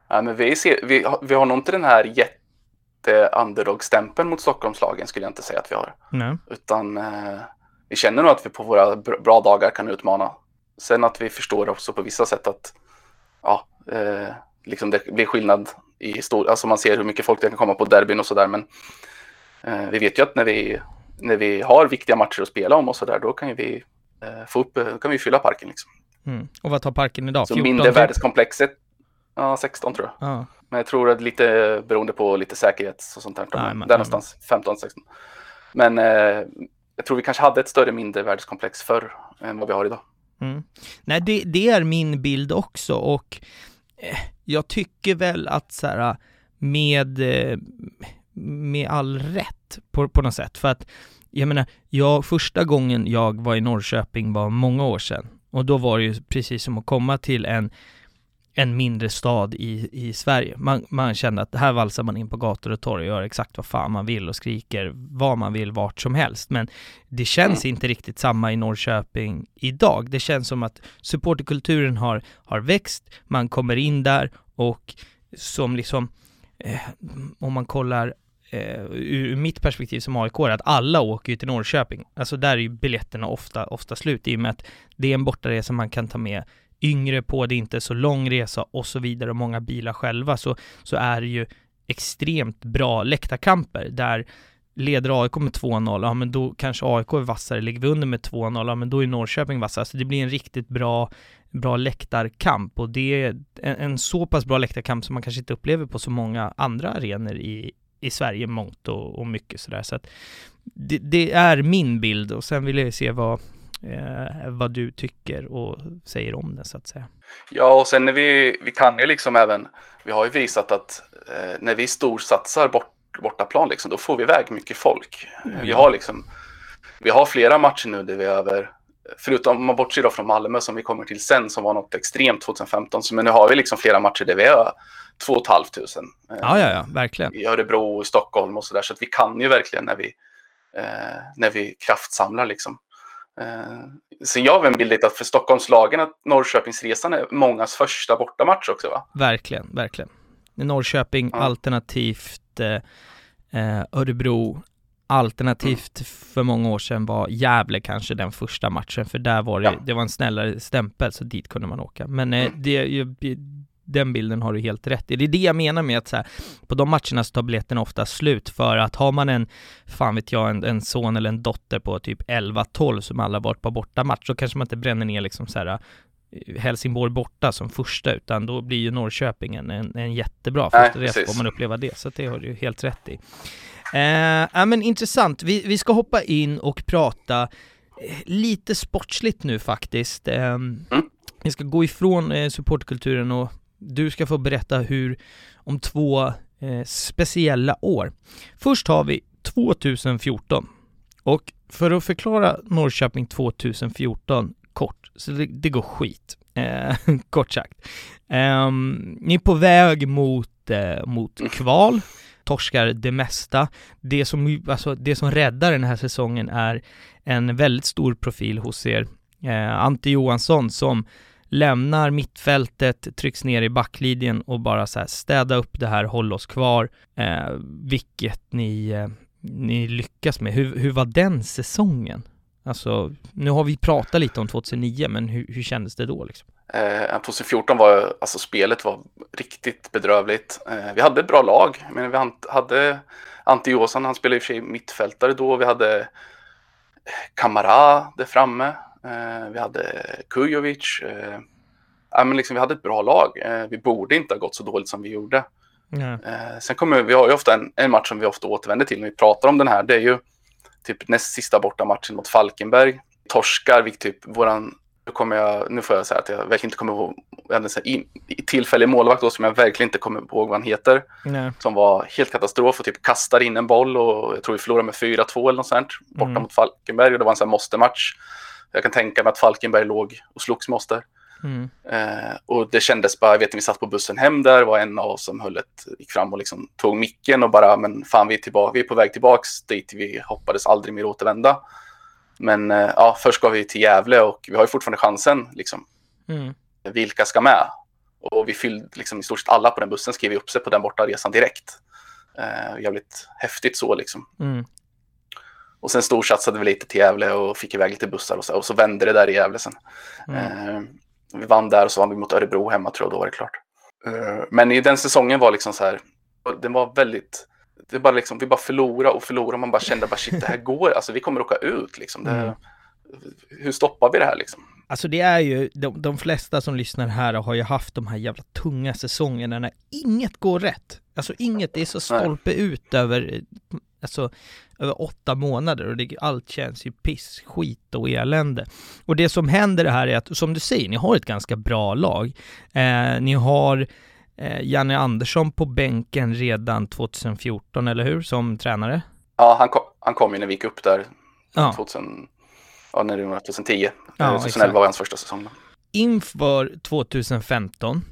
ja, men vi, ser, vi, vi har nog inte den här jätte-underdog-stämpeln mot Stockholmslagen skulle jag inte säga att vi har. Nej. Utan uh, vi känner nog att vi på våra bra dagar kan utmana. Sen att vi förstår också på vissa sätt att ja, uh, liksom det blir skillnad i stor, alltså man ser hur mycket folk det kan komma på derbyn och sådär. Men eh, vi vet ju att när vi, när vi har viktiga matcher att spela om och sådär, då kan vi eh, få upp, kan vi fylla parken liksom. Mm. Och vad tar parken idag? Så mindre värdeskomplexet, ja 16 tror jag. Ah. Men jag tror att lite beroende på lite säkerhet och sånt där. Ah, men, där någonstans, 15, 16. Men eh, jag tror vi kanske hade ett större mindre värdeskomplex förr än vad vi har idag. Mm. Nej, det, det är min bild också och Eh, jag tycker väl att så här, med, eh, med all rätt på, på något sätt, för att jag menar, jag, första gången jag var i Norrköping var många år sedan. Och då var det ju precis som att komma till en en mindre stad i, i Sverige. Man, man kände att här valsar man in på gator och torg och gör exakt vad fan man vill och skriker vad man vill vart som helst. Men det känns mm. inte riktigt samma i Norrköping idag. Det känns som att supporterkulturen har, har växt, man kommer in där och som liksom, eh, om man kollar eh, ur mitt perspektiv som AIK att alla åker ju till Norrköping. Alltså där är ju biljetterna ofta, ofta slut i och med att det är en bortaresa man kan ta med yngre på, det är inte så lång resa och så vidare och många bilar själva så, så är det ju extremt bra läktarkamper där leder AIK med 2-0, ja men då kanske AIK är vassare, ligger vi under med 2-0, ja men då är Norrköping vassare, så det blir en riktigt bra, bra läktarkamp och det är en, en så pass bra läktarkamp som man kanske inte upplever på så många andra arenor i, i Sverige mångt och, och mycket sådär. Så att det, det, är min bild och sen vill jag se vad, eh, vad du tycker och säger om den så att säga. Ja, och sen när vi, vi kan ju liksom även, vi har ju visat att eh, när vi storsatsar bort, bortaplan liksom, då får vi iväg mycket folk. Mm. Vi har liksom, vi har flera matcher nu där vi över, förutom om man bortser då från Malmö som vi kommer till sen som var något extremt 2015, så, men nu har vi liksom flera matcher där vi har 2 500. Eh, ja, ja, ja, verkligen. I Örebro, i Stockholm och så där, så att vi kan ju verkligen när vi, eh, när vi kraftsamlar liksom. Eh, så jag har en bild att för Stockholmslagen att Norrköpingsresan är mångas första bortamatch också va? Verkligen, verkligen. Norrköping ja. alternativt eh, eh, Örebro Alternativt för många år sedan var Gävle kanske den första matchen, för där var det, Ja. det var en snällare stämpel, så dit kunde man åka. Men eh, Mm. det, den bilden har du helt rätt i. Det är det jag menar med att så här, på de matcherna så tar biljetterna ofta slut för att har man en, fan vet jag, en, en son eller en dotter på typ 11-12 som alla varit på bortamatch, så kanske man inte bränner ner liksom så här eh, Helsingborg borta som första, utan då blir ju Norrköping en, en, en jättebra Nej, första resa, får man uppleva det, så det har du ju helt rätt i. Eh, ja men intressant, vi, vi ska hoppa in och prata eh, lite sportsligt nu faktiskt. Eh, Vi ska gå ifrån eh, supportkulturen och du ska få berätta hur, om två eh, speciella år. Först har vi 2014 och för att förklara Norrköping 2014 kort, så det, det går skit, eh, kort sagt. Eh, ni är på väg mot, eh, mot kval, torskar det mesta. Det som, alltså, det som räddar den här säsongen är en väldigt stor profil hos er, eh, Ante Johansson som lämnar mittfältet, trycks ner i backlinjen och bara så här städa upp det här, håll oss kvar, eh, vilket ni, eh, ni lyckas med. Hur, hur var den säsongen? Alltså, nu har vi pratat lite om 2009, men hur, hur kändes det då liksom? Eh, 2014 var, alltså spelet var riktigt bedrövligt. Eh, vi hade ett bra lag, men vi hade Ante Johansson, han spelade i och för sig mittfältare då. Vi hade Kamara där framme. Eh, vi hade Kujovic. Eh, ja, men liksom, vi hade ett bra lag. Eh, vi borde inte ha gått så dåligt som vi gjorde. Eh, sen kommer vi har ju ofta en, en match som vi ofta återvänder till när vi pratar om den här. Det är ju typ näst sista bortamatchen mot Falkenberg. Torskar, vi typ våran, nu kommer jag, nu får jag säga att jag verkligen inte kommer ihåg, vi hade en tillfällig målvakt då som jag verkligen inte kommer ihåg vad han heter. Nej. Som var helt katastrof och typ kastar in en boll och jag tror vi förlorade med 4-2 eller något sånt borta Mm. mot Falkenberg och det var en sån här måste-match. Jag kan tänka mig att Falkenberg låg och slogs med oss där. Mm. Eh, och det kändes bara, jag vet när vi satt på bussen hem där, var en av oss som höll ett, gick fram och liksom tog micken och bara, men fan vi är, tillbaka, vi är på väg tillbaks dit vi hoppades aldrig mer återvända. Men eh, ja, först ska vi till Gävle och vi har ju fortfarande chansen, liksom. Mm. Vilka ska med? Och vi fyllde, liksom i stort sett alla på den bussen skrev upp sig på den borta resan direkt. Eh, jävligt häftigt så liksom. Mm. Och sen storsatsade vi lite till Gävle och fick iväg lite bussar och så, och så vände det där i Gävle sen. Mm. Eh, vi vann där och så vann vi mot Örebro hemma tror jag, då var det klart. Eh, men i den säsongen var liksom så här, den var väldigt, det bara liksom, vi bara förlorade och förlorade, man bara kände bara shit det här går, alltså vi kommer åka ut liksom. Det, Mm. Hur stoppar vi det här liksom? Alltså det är ju, de, de flesta som lyssnar här har ju haft de här jävla tunga säsongerna när inget går rätt. Alltså inget, det är så stolpe ut över, alltså, över åtta månader och det, allt känns ju piss, skit och elände. Och det som händer här är att, som du säger, ni har ett ganska bra lag. Eh, ni har eh, Janne Andersson på bänken redan 2014, eller hur? Som tränare? Ja, han kom, han kom ju när vi gick upp där Ja. 2000, ja, när det var 2010. Ja, Eh, 2011 exakt. var hans första säsong. inför 2015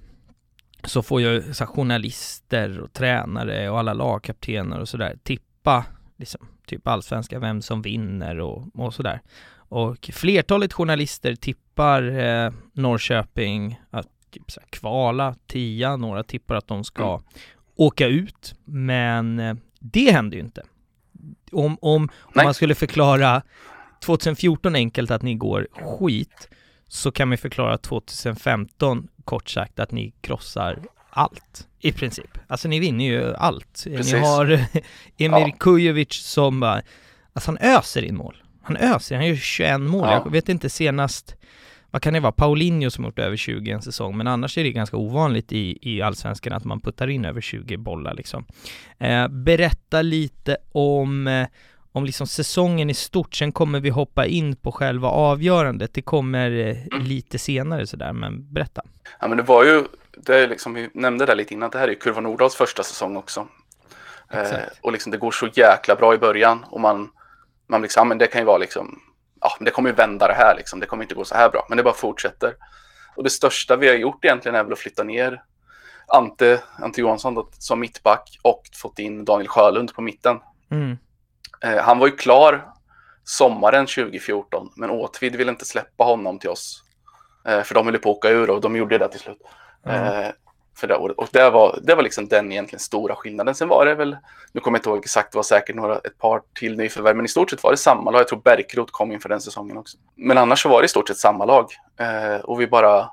så får ju så journalister och tränare och alla lagkaptener och sådär tippa liksom, typ allsvenska, vem som vinner och, och sådär. Och flertalet journalister tippar eh, Norrköping att typ så här, kvala, tia, några tippar att de ska Mm. åka ut, men eh, det hände ju inte. Om, om, om man skulle förklara 2014 enkelt att ni går skit, så kan man förklara 2015 kort sagt att ni krossar allt i princip. Alltså ni vinner ju allt. Precis. Ni har Emir Ja. Kujovic som bara, alltså han öser in mål. Han öser, han gör 21 mål. Ja. Jag vet inte senast, vad kan det vara, Paulinho som gjort över 20 en säsong, men annars är det ganska ovanligt i, i allsvenskan att man puttar in över 20 bollar liksom. Eh, berätta lite om eh, om liksom säsongen i stort, sen kommer vi hoppa in på själva avgörandet. Det kommer eh, Mm. lite senare sådär, men berätta. Ja, men det var ju, det är liksom, vi nämnde det lite innan, det här är ju Kurva Nordahls första säsong också. Eh, och liksom det går så jäkla bra i början och man, man liksom, men det kan ju vara liksom, ja, det kommer ju vända det här liksom, det kommer inte gå så här bra, men det bara fortsätter. Och det största vi har gjort egentligen är väl att flytta ner Ante, Ante Johansson då, som mittback och fått in Daniel Sjölund på mitten. Mm. Eh, han var ju klar sommaren 2014, men Åtvid ville inte släppa honom till oss. Eh, för de höll på att åka ur och de gjorde det till slut. Mm. Eh, för det. Och det var, det var liksom den egentligen stora skillnaden. Sen var det väl, nu kommer jag inte ihåg exakt, det var säkert några, ett par till nyförvärv, men i stort sett var det samma lag. Jag tror Bärkroth kom inför den säsongen också. Men annars så var det i stort sett samma lag. Eh, och vi bara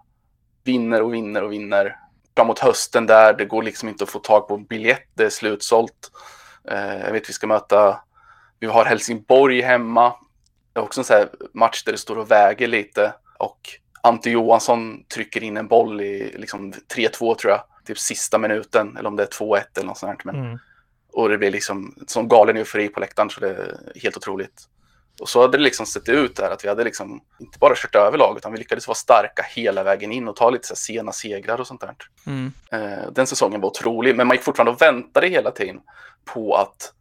vinner och vinner och vinner. Framåt hösten där, det går liksom inte att få tag på biljett, det är slutsålt. Eh, jag vet vi ska möta, vi har Helsingborg hemma. Det är också en sån här match där det står och väger lite. Och Ante Johansson trycker in en boll i liksom 3-2 tror jag, typ sista minuten, eller om det är 2-1 eller något sånt. Men, mm. Och det blir liksom sån galen eufori på läktaren så det är helt otroligt. Och så hade det liksom sett ut där att vi hade liksom inte bara kört över laget utan vi lyckades vara starka hela vägen in och ta lite så sena segrar och sånt där. Mm. Eh, den säsongen var otrolig, men man gick fortfarande och väntade hela tiden på att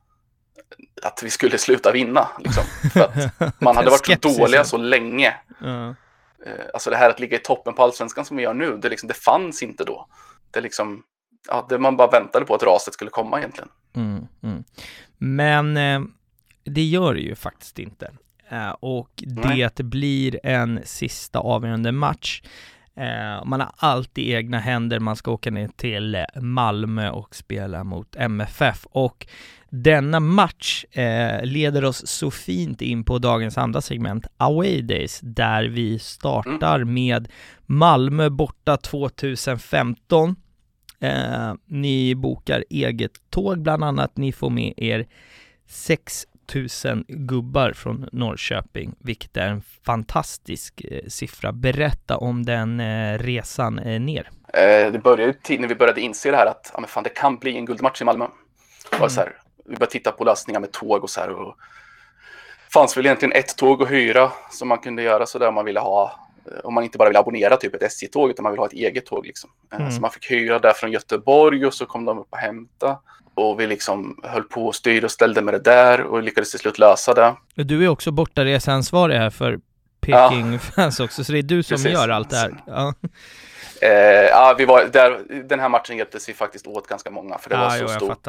att vi skulle sluta vinna. Liksom. För att man hade varit så dåliga så länge. Mm. Alltså det här att ligga i toppen på allsvenskan som vi gör nu, det, liksom, det fanns inte då. Det, liksom, ja, det man bara väntade på att raset skulle komma egentligen. Mm, mm. Men eh, det gör det ju faktiskt inte. Eh, och Nej. det blir en sista avgörande match. Eh, man har allt i egna händer, man ska åka ner till Malmö och spela mot MFF. Och denna match eh, leder oss så fint in på dagens andra segment, Away Days, där vi startar mm. med Malmö borta 2015. Eh, ni bokar eget tåg bland annat, ni får med er 6000 gubbar från Norrköping, vilket är en fantastisk eh, siffra. Berätta om den eh, resan eh, ner. Eh, det började ju när vi började inse det här att ja, men fan, det kan bli en guldmatch i Malmö. Var så här, vi började titta på lösningar med tåg och så här. Och fanns väl egentligen ett tåg att hyra som man kunde göra så där om man ville ha. Om man inte bara ville abonnera typ ett SJ-tåg utan man vill ha ett eget tåg liksom. Eh, mm. Så man fick hyra där från Göteborg och så kom de upp och hämta. Och vi liksom höll på och styrde och ställde med det där och lyckades till slut lösa det. Du är också bortareseansvarig här för Peking-fans ja. också, så det är du som Precis. gör allt det här. Ja. Eh, ja, vi var där, den här matchen hjälptes vi faktiskt åt ganska många för det ja, var så jo, stort.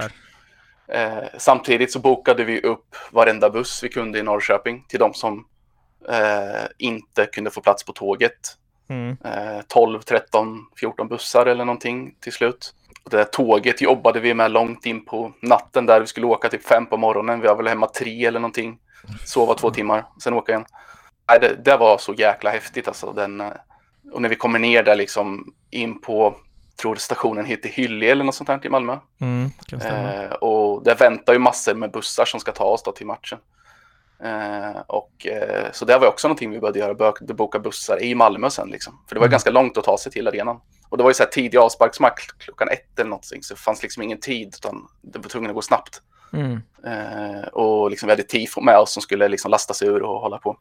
Eh, samtidigt så bokade vi upp varenda buss vi kunde i Norrköping till de som eh, inte kunde få plats på tåget. Mm. Eh, 12, 13, 14 bussar eller någonting till slut. Det där tåget jobbade vi med långt in på natten där vi skulle åka typ fem på morgonen. Vi var väl hemma tre eller någonting. Sova två timmar, sen åka igen. Nej, det, det var så jäkla häftigt alltså. Den, eh, och när vi kommer ner där liksom in på tror stationen heter Hyllie eller något sånt här i Malmö. Mm, eh, och där väntar ju massor med bussar som ska ta oss till matchen. Eh, och, eh, så det var också någonting vi började göra, började boka bussar i Malmö sen liksom. För det var mm. ganska långt att ta sig till arenan. Och det var ju så här tidig avsparksmatch klockan ett eller någonting, så det fanns liksom ingen tid utan det var tvungen att gå snabbt. Mm. Eh, och liksom vi hade tifo med oss som skulle liksom lastas ur och hålla på.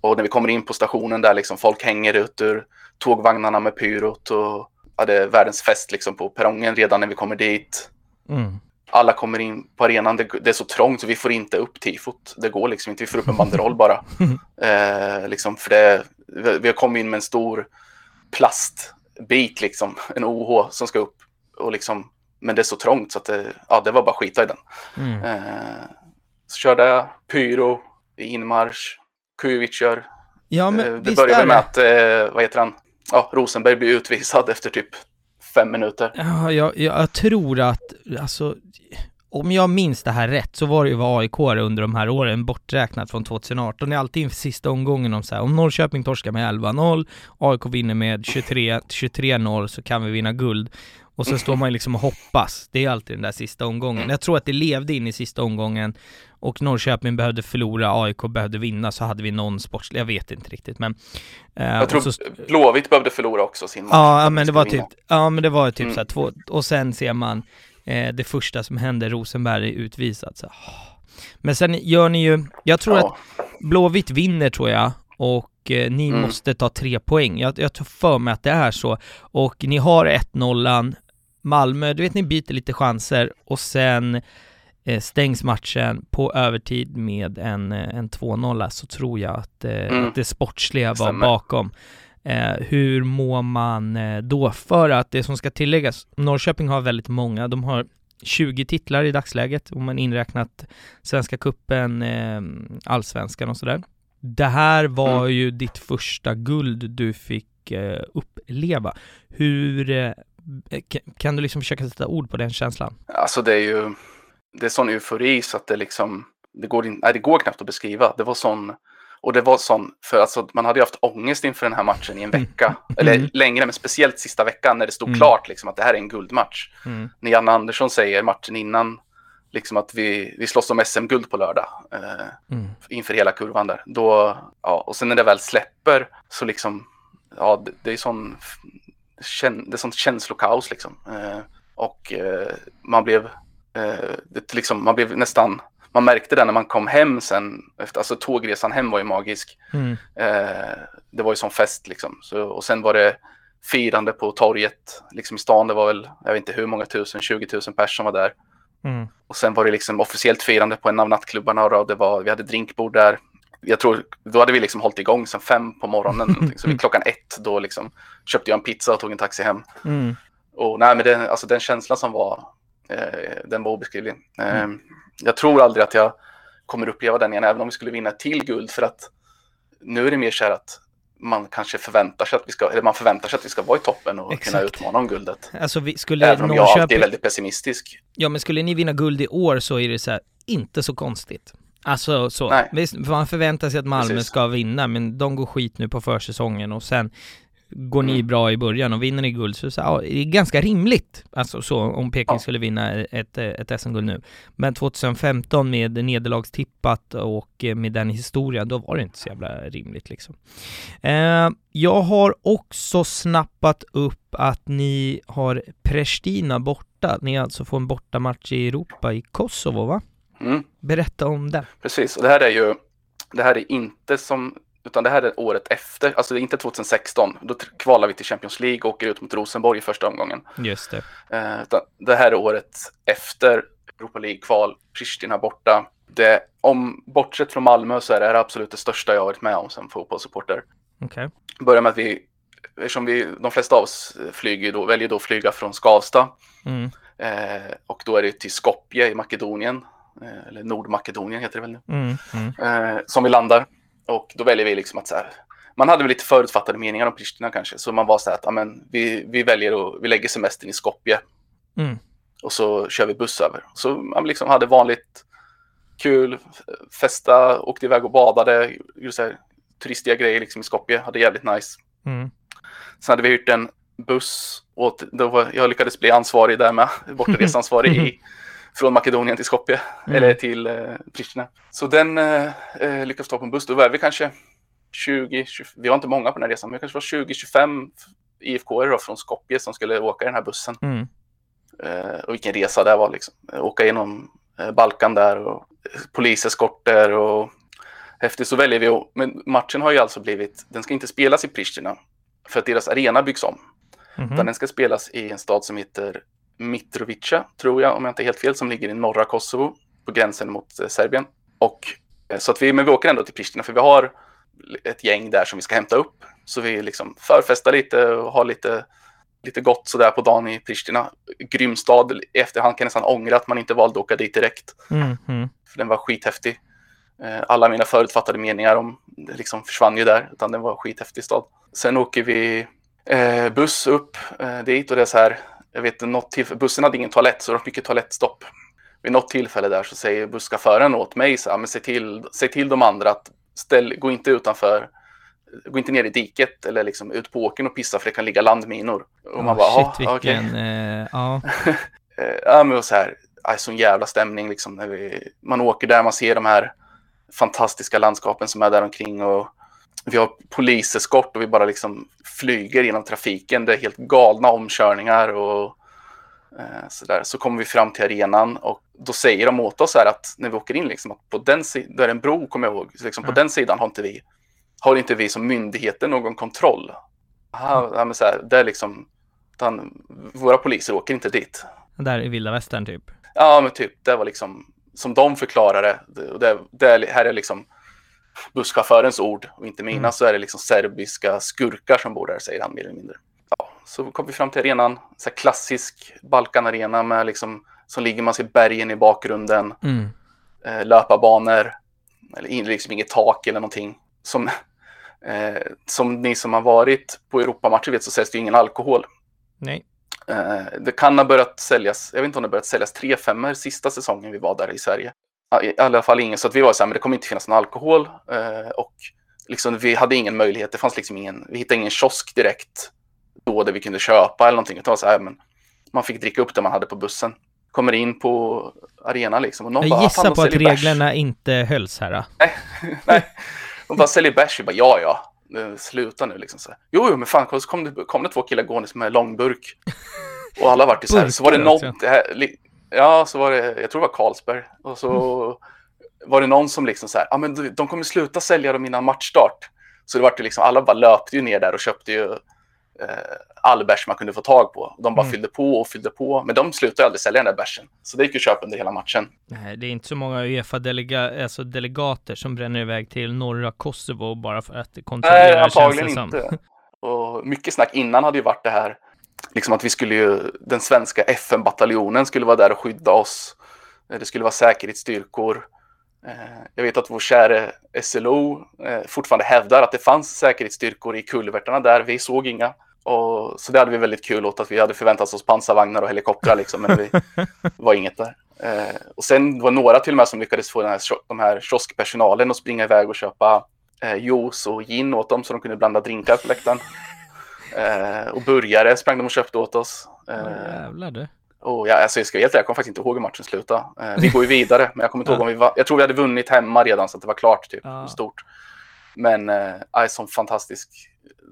Och när vi kommer in på stationen där liksom folk hänger ut ur tågvagnarna med pyrot och hade världens fest liksom på perrongen redan när vi kommer dit. Mm. Alla kommer in på arenan, det, det, är så trångt så vi får inte upp tifot. Det går liksom inte, vi får upp en banderoll bara. eh, liksom för det, vi har kommit in med en stor plastbit, liksom, en OH som ska upp. Och liksom, men det är så trångt så att det, ja, det var bara skita i den. Mm. Eh, så körde jag pyro inmarsch, Kujovic kör. Ja, men eh, det började med att, eh, vad heter han, ja, Rosenberg blir utvisad efter typ fem minuter. Ja, jag, jag tror att, alltså, om jag minns det här rätt så var det ju vad AIK under de här åren, borträknat från 2018, det är alltid inför sista omgången om så här, om Norrköping torskar med 11-0, AIK vinner med 23, 23-0 så kan vi vinna guld. Och så står man ju liksom och hoppas. Det är alltid den där sista omgången. Jag tror att det levde in i sista omgången och Norrköping behövde förlora, AIK behövde vinna, så hade vi någon sportslig, jag vet inte riktigt men... Eh, jag tror så, Blåvitt behövde förlora också sin match. Ja, men det var typ, ja men det var typ mm. så här, två, och sen ser man eh, det första som händer, Rosenberg är utvisad. Så, Men sen gör ni ju, jag tror ja. att Blåvitt vinner tror jag, och eh, ni mm. måste ta tre poäng. Jag, jag tror för mig att det är så. Och ni har 1-0, Malmö, du vet ni byter lite chanser och sen eh, stängs matchen på övertid med en, eh, en 2-0 så tror jag att, eh, mm. att det sportsliga var Stämmer. bakom. Eh, hur mår man eh, då? För att det som ska tilläggas, Norrköping har väldigt många, de har 20 titlar i dagsläget om man inräknat Svenska Kuppen, eh, Allsvenskan och sådär. Det här var mm. ju ditt första guld du fick uppleva. Hur Eh, Kan- Kan du liksom försöka sätta ord på den känslan? Alltså det är ju, det är sån eufori så att det liksom, det går, in, nej, det går knappt att beskriva. Det var sån, och det var sån, för alltså man hade ju haft ångest inför den här matchen i en vecka. Eller Mm. längre, men speciellt sista veckan när det stod Mm. klart liksom att det här är en guldmatch. Mm. När Janne Andersson säger matchen innan, liksom att vi, vi slåss om SM-guld på lördag. Eh, Mm. inför hela kurvan där. Då, ja, och sen när det väl släpper så liksom, ja, det, det är sån, det är sånt känslokaos liksom. Eh, och eh, man blev, eh, det, liksom, man blev nästan, man märkte det när man kom hem sen, efter, alltså tågresan hem var ju magisk. Mm. Eh, det var ju sån fest liksom. Så, och sen var det firande på torget, liksom i stan, det var väl, jag vet inte hur många tusen, 20 000 personer som var där. Mm. Och sen var det liksom officiellt firande på en av nattklubbarna och det var, vi hade drinkbord där. Jag tror, då hade vi liksom hållit igång sen fem på morgonen. så vid klockan ett då liksom köpte jag en pizza och tog en taxi hem. Mm. Och nej, men den, alltså den känslan som var, eh, den var obeskrivlig. Eh, Jag tror aldrig att jag kommer uppleva den igen, även om vi skulle vinna till guld. För att nu är det mer så här att man kanske förväntar sig att vi ska, eller man förväntar sig att vi ska vara i toppen och kunna Exakt. utmana om guldet. Alltså, vi, skulle Även om jag alltid är väldigt pessimistisk. Ja, men skulle ni vinna guld i år så är det så här, inte så konstigt. Alltså så. Visst, man förväntar sig att Malmö Precis. ska vinna, men de går skit nu på försäsongen och sen går ni Mm. bra i början och vinner ni guld så, så ja, det är ganska rimligt. Alltså så, om Peking Ja. skulle vinna ett, ett SM-guld nu. Men 2015 med nederlagstippat och eh, med den historien, då var det inte så jävla rimligt liksom. Eh, jag har också snappat upp att ni har Pristina borta. Ni alltså får en bortamatch i Europa i Kosovo, va? Mm. Berätta om det. Precis, och det här är ju, det här är inte som, utan det här är året efter, alltså det är inte 2016, då kvalar vi till Champions League och åker ut mot Rosenborg i första omgången. Just det. Eh, utan det här är året efter Europa League-kval, Pristina borta. Det, om, bortsett från Malmö så är det här absolut det största jag varit med om som fotbollssupporter. Okej. Börjar med att vi, eftersom vi, de flesta av oss flyger då, väljer då att flyga från Skavsta Mm. eh, och då är det till Skopje i Makedonien, eh, eller Nordmakedonien heter det väl nu. Mm. Mm. eh, som vi landar. Och då väljer vi liksom att så här, man hade väl lite förutfattade meningar om Pristina kanske, så man var så här att ja, men, vi, vi väljer att vi lägger semestern i Skopje Mm. och så kör vi buss över. Så man liksom hade vanligt kul, festa, åkte iväg och badade, gjorde så här, turistiga grejer liksom i Skopje, hade jävligt nice. Mm. Sen hade vi hyrt en buss och då var, jag lyckades bli ansvarig där med, bortaresansvarig i, från Makedonien till Skopje, Mm. eller till eh, Pristina. Så den eh, eh, lyckades ta på en buss, då var vi kanske 20, 20 vi var inte många på den här resan, men det kanske var 20-25 IFK-are då från Skopje som skulle åka i den här bussen. Mm. Eh, och vilken resa det var liksom. Eh, Åka genom eh, Balkan där och poliseskorter och häftigt. Så väljer vi att, men matchen har ju alltså blivit, den ska inte spelas i Pristina för att deras arena byggs om. Mhm. Utan den ska spelas i en stad som heter Mitrovica, tror jag, om jag inte är helt fel, som ligger i norra Kosovo, på gränsen mot eh, Serbien. Och eh, så att vi, men vi åker ändå till Pristina, för vi har ett gäng där som vi ska hämta upp. Så vi liksom förfestar lite och har lite, lite gott sådär på dagen i Pristina. Grym stad, i efterhand kan jag nästan ångra att man inte valde att åka dit direkt. Mm. Mm. För den var skithäftig. Eh, Alla mina förutfattade meningar om det liksom försvann ju där, utan den var skithäftig stad. Sen åker vi eh, buss upp eh, dit och det är så här, jag vet något tillfälle, bussen hade ingen toalett så det var mycket toalettstopp. Vid något tillfälle där så säger busschauffören åt mig så här, men se till, se till de andra att ställ, gå inte utanför, gå inte ner i diket eller liksom ut på åkern och pissa för det kan ligga landminor. Och man Ja, bara, shit vilken, eh, ja. Eh, ja, men och så här, aj, sån jävla stämning liksom när vi, man åker där, man ser de här fantastiska landskapen som är där omkring och vi har poliseskort och vi bara liksom flyger genom trafiken. Det är helt galna omkörningar och eh, så där. Så kommer vi fram till arenan och då säger de åt oss här att när vi åker in liksom att på den sidan, där är en bro kommer jag ihåg, så liksom på Ja. den sidan har inte vi, har inte vi som myndigheter någon kontroll. Aha, ja, men så här, det är liksom, utan våra poliser åker inte dit. Där i vilda västern typ. Ja, men typ, det var liksom som de förklarade. Det, och det, det är, här är liksom busschaufförens ord och inte mina. Mm. Så är det liksom serbiska skurkar som bor där, säger han mer eller mindre. Ja, så kom vi fram till arenan. Så klassisk Balkanarena med liksom, som ligger man ser bergen i bakgrunden. Mm. Eh, löparbanor. Eller liksom inget tak eller någonting. Som, eh, som ni som har varit på Europamatcher vet så säljs det ju ingen alkohol. Nej. Eh, det kan ha börjat säljas, jag vet inte om det börjat säljas 3 5 sista säsongen vi var där i Sverige. I alla fall ingen, så att vi var så här, men det kommer inte finnas någon alkohol. Eh, och liksom, vi hade ingen möjlighet, det fanns liksom ingen, vi hittade ingen kiosk direkt då där vi kunde köpa eller någonting. Utan så här, men man fick dricka upp det man hade på bussen. Kommer in på arenan liksom. Och någon Jag bara, gissar "Fan, de på att säljer bärs." reglerna inte hölls här. då. Nej, nej. De bara säljer bärs. Vi bara, ja, ja. Sluta nu liksom. Så här. Jo, jo, men fan, så kom det, kom det två killar gående med långburk. Och alla vart i så här. Så var det någon, det ja, så var det, jag tror det var Carlsberg. Och så var det någon som liksom så här, ja men de, kommer sluta sälja dem innan matchstart. Så det vart ju liksom, alla bara löpte ju ner där och köpte ju eh, all bärs man kunde få tag på. De bara Mm. fyllde på och fyllde på. Men de slutade aldrig sälja den där bärsen. Så det gick ju att köpa under hela matchen. Nej, det är inte så många Uefa-delegater alltså delegater som bränner iväg till norra Kosovo bara för att kontrollera Nej, det antagligen inte. Och mycket snack innan hade ju varit det här, liksom att vi skulle ju, den svenska FN-bataljonen skulle vara där och skydda oss. Det skulle vara säkerhetsstyrkor. Eh, Jag vet att vår käre SLO eh, fortfarande hävdar att det fanns säkerhetsstyrkor i kulvertarna där. Vi såg inga. Och, så det hade vi väldigt kul åt att vi hade förväntat oss pansarvagnar och helikoptrar liksom, men det var inget där. Eh, och sen var några till och med som lyckades få den här, de här kioskpersonalen att springa iväg och köpa eh, juice och gin åt dem så de kunde blanda drinkar på läktaren. Eh, och burgare sprang de och köpte åt oss. Eh, jävlar du. och jag, alltså, jag ska vara helt ärlig, jag kommer faktiskt inte ihåg hur matchen slutade. Eh, vi går ju vidare, men jag kommer inte ihåg om vi var, Jag tror vi hade vunnit hemma redan så att det var klart, typ. Ja. Stort. Men eh, som fantastisk.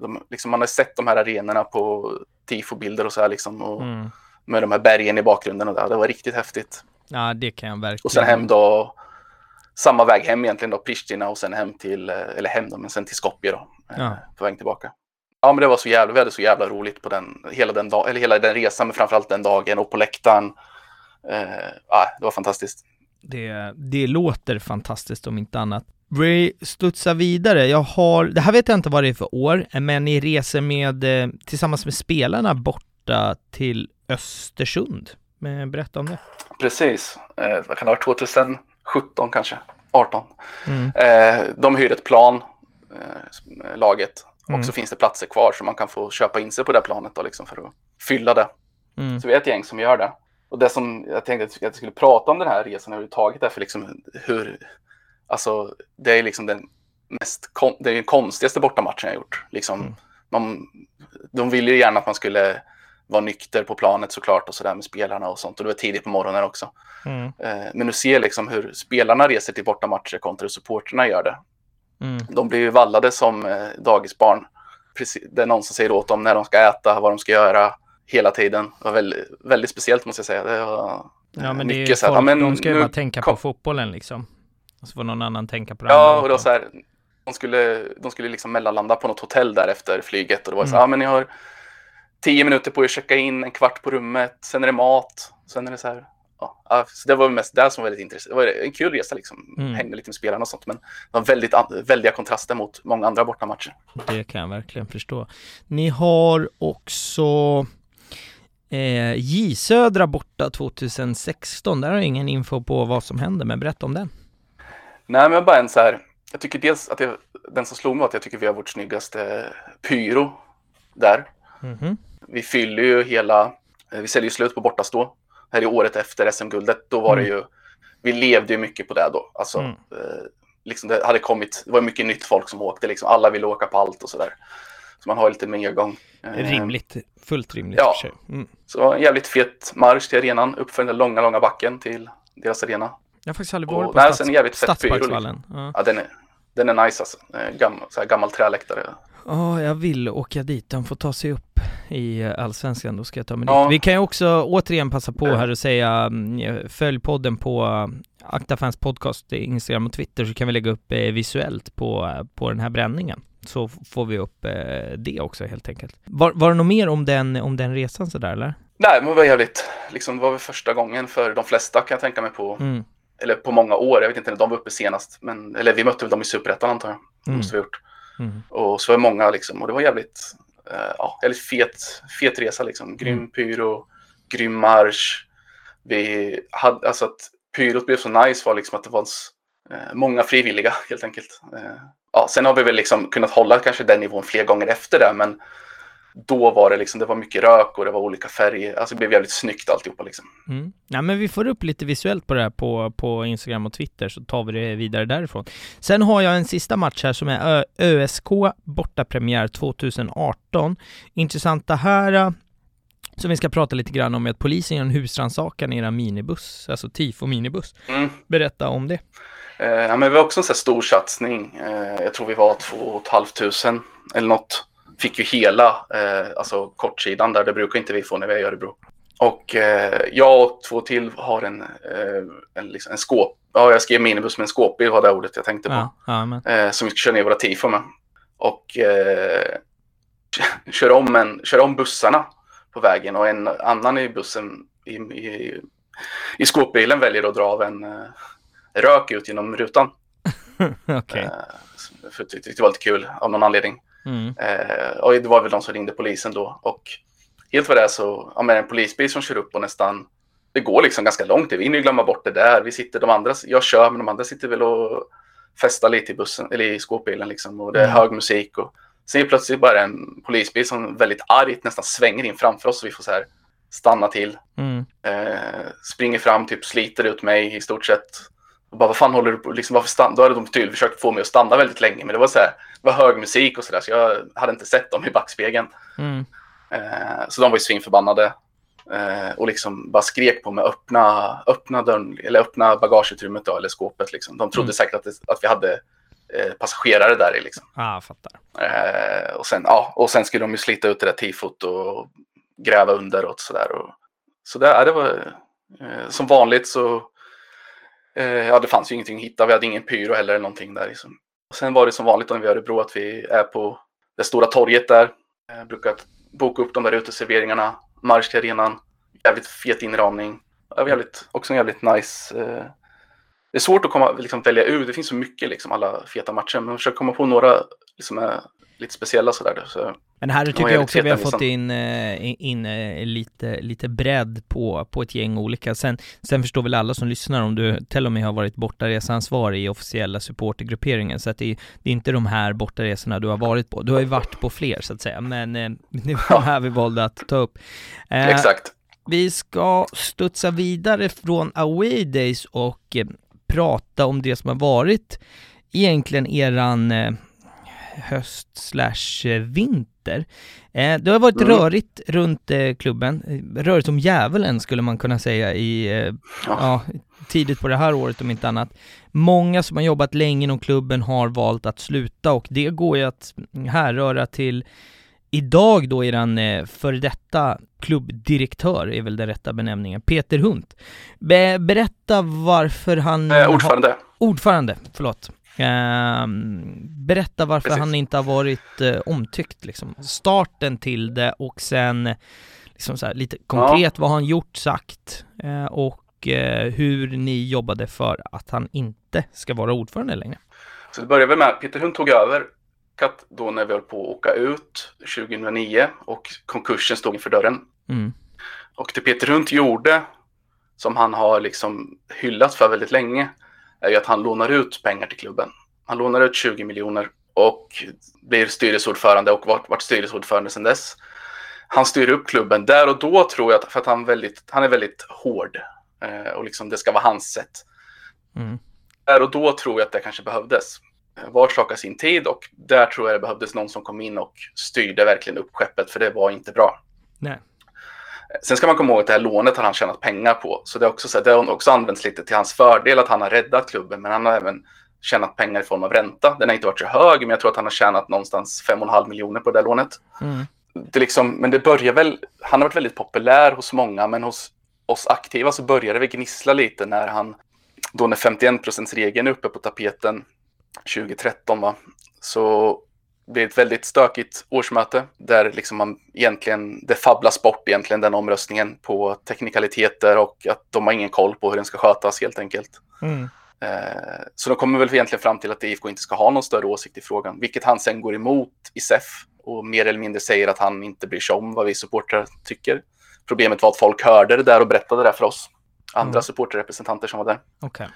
De, liksom, man har sett de här arenorna på tifobilder och så här liksom. Och, Mm. Med de här bergen i bakgrunden och där. Det var riktigt häftigt. Ja, det kan jag verkligen. Och sen hem då, samma väg hem egentligen då, Pristina och sen hem till, eh, eller hem då, men sen till Skopje då, eh, Ja. på väg tillbaka. Ja, men det var så jävla, vi hade så jävla roligt på den, hela den, dag, eller hela den resan, men framförallt den dagen och på läktaren. Eh, ja, det var fantastiskt. Det, det låter fantastiskt om inte annat. Vi studsar vidare. Jag har, det här vet jag inte vad det är för år, men ni reser med, eh, tillsammans med spelarna borta till Östersund. Men Berätta om det. Precis, eh, vad kan det ha varit, 2017 kanske, 18. Mm. Eh, de hyrde ett plan, eh, laget, Mm. och så finns det platser kvar så man kan få köpa in sig på det planet då, liksom, för att fylla det. Mm. Så vi är ett gäng som gör det. Och det som jag tänkte att jag skulle prata om den här resan överhuvudtaget är för liksom hur, alltså det är liksom den mest, kon, det är den konstigaste bortamatchen jag gjort. Liksom, Mm. man, de ville ju gärna att man skulle vara nykter på planet såklart och sådär med spelarna och sånt. Och det var tidigt på morgonen också. Mm. Eh, men nu ser liksom hur spelarna reser till bortamatcher kontra hur supporterna gör det. Mm. De blir ju vallade som eh, dagisbarn. Precis, det är någon som säger åt dem när de ska äta, vad de ska göra hela tiden. Det var väldigt, väldigt speciellt måste jag säga. Det var Ja men det är mycket så här, folk, ja, men de ska ju bara tänka kom- på fotbollen liksom. Och så får någon annan tänka på det Ja, andra och också. så här, de skulle, de skulle liksom mellanlanda på något hotell där efter flyget och det var så Mm. här, ja men ni har tio minuter på er att checka in, en kvart på rummet, sen är det mat, sen är det så här, ja, så det var mest det som var väldigt intressant. Det var en kul resa liksom, Mm. hängde lite med spelarna och sånt, men det var väldigt, väldiga kontraster mot många andra bortamatcher. Det kan jag verkligen förstå. Ni har också eh, J Södra borta 2016. Där har jag ingen info på vad som händer, men berätta om den. Nej, men bara en så här, jag tycker dels att jag, den som slog mig var att jag tycker vi har vårt snyggaste pyro där. Mhm. Vi fyller ju hela, eh, vi säljer ju slut på bortastå. Här är året efter SM-guldet, då var det ju, vi levde ju mycket på det då. Alltså, Mm. eh, liksom det hade kommit, det var mycket nytt folk som åkte, liksom. alla ville åka på allt och sådär. Så man har lite medgång. Eh, Rimligt, fullt rimligt ja. i. Mm. Så det var en jävligt fet marsch till arenan, uppför den där långa, långa backen till deras arena. Jag har faktiskt aldrig varit på Stadsparksvallen. Ja. Ja, den är, den är nice alltså. Eh, Gam, så här gammal träläktare. Ja, jag vill åka dit. De får ta sig upp i Allsvenskan, då ska jag ta mig Ja. dit. Vi kan ju också återigen passa på här och säga, mm, följ podden på eh, Aktafans podcast, i Instagram och Twitter, så kan vi lägga upp eh, visuellt på, eh, på den här bränningen. Så får vi upp det också helt enkelt. Var, var det något mer om den, om den resan sådär eller? Nej, men det var jävligt, liksom, det var väl första gången för de flesta kan jag tänka mig på, Mm. eller på många år. Jag vet inte när de var uppe senast, men, eller vi mötte väl dem i Superettan antar jag. Mm. måste vi ha gjort. Mm. Och så var det många liksom, och det var jävligt, eh, ja, jävligt fet, fet resa liksom. Grym Mm. pyro, grym marsch. Vi hade, alltså att pyrot blev så nice var liksom att det var eh, många frivilliga helt enkelt. Eh, ja, sen har vi väl liksom kunnat hålla kanske den nivån fler gånger efter det, men då var det liksom, det var mycket rök och det var olika färger. Alltså det blev jävligt snyggt alltihopa liksom. Mm. Ja, men vi får upp lite visuellt på det här på, på Instagram och Twitter så tar vi det vidare därifrån. Sen har jag en sista match här som är Ö ÖSK bortapremiär 2018. Intressanta här som vi ska prata lite grann om är att polisen gör en husrannsakan i era minibuss, alltså tifo minibuss. Mm. Berätta om det. Eh, ja, men vi var också en sån här stor satsning. Eh, jag tror vi var två tusen eller något. Fick ju hela, eh, alltså kortsidan där, det brukar inte vi få när vi är i Örebro. Och eh, jag och två till har en, eh, en, liksom, en skåp, ja jag skrev minibuss med en skåpbil var det ordet jag tänkte på. Ja, ja. Eh, som vi ska köra ner våra tifo med. Och eh, kör, om en, kör om bussarna på vägen och en annan i bussen i, i, i skåpbilen väljer att dra av en eh, rök ut genom rutan. Eh, för jag tyckte det var lite kul av någon anledning. Mm. Eh, och det var väl de som ringde polisen då. Och helt vad det är så, ja men en polisbil som kör upp och nästan, det går liksom ganska långt. Vi hinner ju glömma bort det där. Vi sitter, de andra, jag kör, men de andra sitter väl och festar lite i bussen, eller i skåpbilen liksom. Och det är Mm. hög musik och sen är plötsligt bara en polisbil som väldigt argt nästan svänger in framför oss och vi får så här stanna till. Mm. Eh, springer fram, typ sliter ut mig i stort sett. Och bara, vad fan håller du på liksom, varför stanna? Då hade de tydligen försökt få mig att stanna väldigt länge, men det var så här, det var hög musik och sådär, så jag hade inte sett dem i backspegeln. Mm. Eh, så de var ju svinförbannade. Eh, och liksom bara skrek på mig, öppna, öppna dörren, eller öppna bagageutrymmet då, eller skåpet liksom. De trodde Mm. säkert att, det, att vi hade eh, passagerare där i liksom. Ah, fattar. Eh, och, sen, ja, och sen skulle de ju slita ut det där tifot och gräva under och sådär. Så det, ja, det var eh, som vanligt så, Eh, ja det fanns ju ingenting att hitta. Vi hade ingen pyro heller eller någonting där. Liksom. Och sen var det som vanligt när vi är i Örebro att vi är på det stora torget där. Eh, brukar boka upp de där uteserveringarna, marsch till arenan, jävligt fet inramning. Jävligt, också en jävligt nice eh, det är svårt att komma, liksom, välja ut, det finns så mycket, liksom, alla feta matcher, men försök komma på några liksom, eh, lite speciella sådär. Så, Men här tycker jag också vi har fått in, eh, in, eh, lite, lite bredd på, på ett gäng olika. Sen, sen förstår väl alla som lyssnar om du till och med har varit bortareseansvarig i officiella supportergrupperingen. Så att det, det är inte de här bortaresorna du har varit på. Du har ju varit på fler så att säga, men eh, det var här vi valde att ta upp. Eh, Exakt. Vi ska studsa vidare från away days och eh, prata om det som har varit egentligen eran eh, höst slash eh, vinter. Eh, det har varit Mm. rörigt runt eh, klubben, rörigt som djävulen skulle man kunna säga i, eh, Ja. tidigt på det här året om inte annat. Många som har jobbat länge inom klubben har valt att sluta och det går ju att härröra till Idag då eran eh, före detta klubbdirektör är väl den rätta benämningen, Peter Hunt. Be- berätta varför han... Eh, har- ordförande. ordförande, förlåt. Ehm, berätta varför Precis. han inte har varit eh, omtyckt liksom. Starten till det och sen liksom så här, lite konkret vad har han gjort, sagt eh, och eh, hur ni jobbade för att han inte ska vara ordförande längre. Så det började med att Peter Hund tog över Katt då när vi höll på att åka ut 2009 och konkursen stod inför dörren. Mm. Och det Peter Hunt gjorde, som han har liksom hyllat för väldigt länge, är ju att han lånar ut pengar till klubben. Han lånar ut 20 miljoner och blir styrelseordförande och varit, varit styrelseordförande sedan dess. Han styr upp klubben. Där och då tror jag för att han, väldigt, han är väldigt hård eh, och liksom det ska vara hans sätt. Mm. Där och då tror jag att det kanske behövdes. Eh, Var sak har sin tid och där tror jag det behövdes någon som kom in och styrde verkligen upp skeppet för det var inte bra. Nej. Sen ska man komma ihåg att det här lånet har han tjänat pengar på. Så det, är också, så här, det har också använts lite till hans fördel att han har räddat klubben. Men han har även tjänat pengar i form av ränta. Den har inte varit så hög, men jag tror att han har tjänat någonstans 5,5 miljoner på det där lånet. Mm. Det liksom, men det börjar väl, han har varit väldigt populär hos många, men hos oss aktiva så började det gnissla lite när han, då när 51%-regeln är uppe på tapeten 2013 va, så det ett väldigt stökigt årsmöte där liksom man egentligen, det fabblas bort egentligen den omröstningen på teknikaliteter och att de har ingen koll på hur den ska skötas helt enkelt. Mm. Eh, Så de kommer väl egentligen fram till att IFK inte ska ha någon större åsikt i frågan, vilket han sen går emot i SEF och mer eller mindre säger att han inte bryr sig om vad vi supportrar tycker. Problemet var att folk hörde det där och berättade det för oss, andra Mm. supporterrepresentanter som var där. Okej.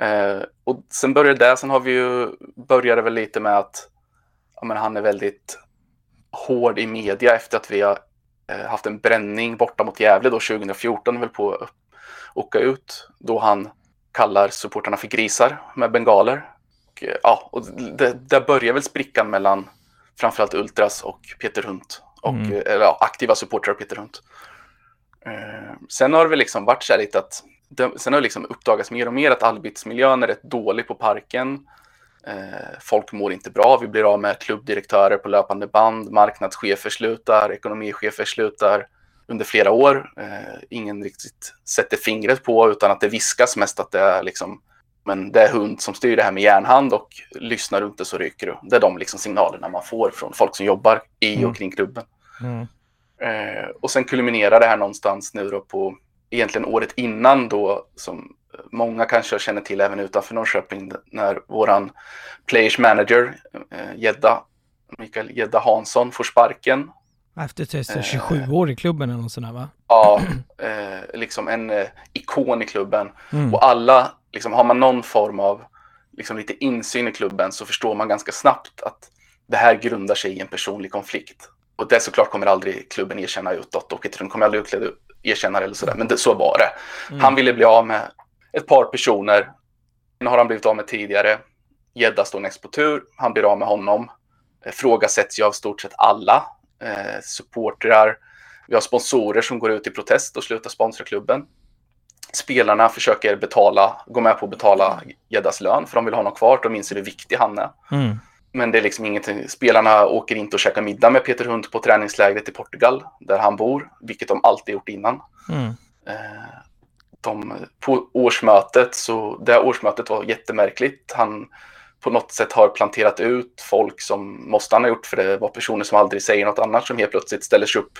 Eh, och sen började det, sen har vi ju, började väl lite med att men han är väldigt hård i media efter att vi har eh, haft en bränning borta mot Gävle då 2014, väl på att åka ut, då han kallar supporterna för grisar med bengaler. Och, eh, ja, och det, där börjar väl sprickan mellan framförallt Ultras och Peter Hunt. Och, Mm. eh, eller ja, aktiva supportrar Peter Hunt. Eh, sen har det väl liksom varit så här lite att det, sen har det liksom uppdagats mer och mer att arbetsmiljön är rätt dålig på parken. Eh, folk mår inte bra. Vi blir av med klubbdirektörer på löpande band. Marknadschefer slutar, ekonomichefer slutar under flera år. Eh, ingen riktigt sätter fingret på utan att det viskas mest att det är liksom men det är hund som styr det här med järnhand och lyssnar du inte så ryker du. Det är de liksom signalerna man får från folk som jobbar i Mm. och kring klubben. Mm. Eh, och sen kulminerar det här någonstans nu då på egentligen året innan då som många kanske känner till även utanför Norrköping när våran players manager eh, Gedda, Mikael Gedda Hansson får sparken. Efter Eh. 27 år i klubben eller något sånt där va? Ja, eh, liksom en eh, ikon i klubben. Mm. Och alla, liksom, har man någon form av liksom, lite insyn i klubben så förstår man ganska snabbt att det här grundar sig i en personlig konflikt. Och det såklart kommer aldrig klubben erkänna utåt och Peter kommer aldrig erkänna det eller sådär. Men det, så var det. Mm. Han ville bli av med ett par personer. Nu har han blivit av med tidigare. Gedda står näst på tur. Han blir av med honom. Eh, Frågasätts ju av stort sett alla. Eh, supportrar. Vi har sponsorer som går ut i protest och slutar sponsra klubben. Spelarna försöker betala, gå med på att betala Geddas lön för de vill ha honom kvar. De inser hur viktig han är. Mm. Men det är liksom ingenting. Spelarna åker inte och käkar middag med Peter Hunt på träningslägret i Portugal, där han bor, vilket de alltid gjort innan. Mm. Eh, de, på årsmötet, så det årsmötet var jättemärkligt. Han på något sätt har planterat ut folk som måste han ha gjort, för det var personer som aldrig säger något annat som helt plötsligt ställer sig upp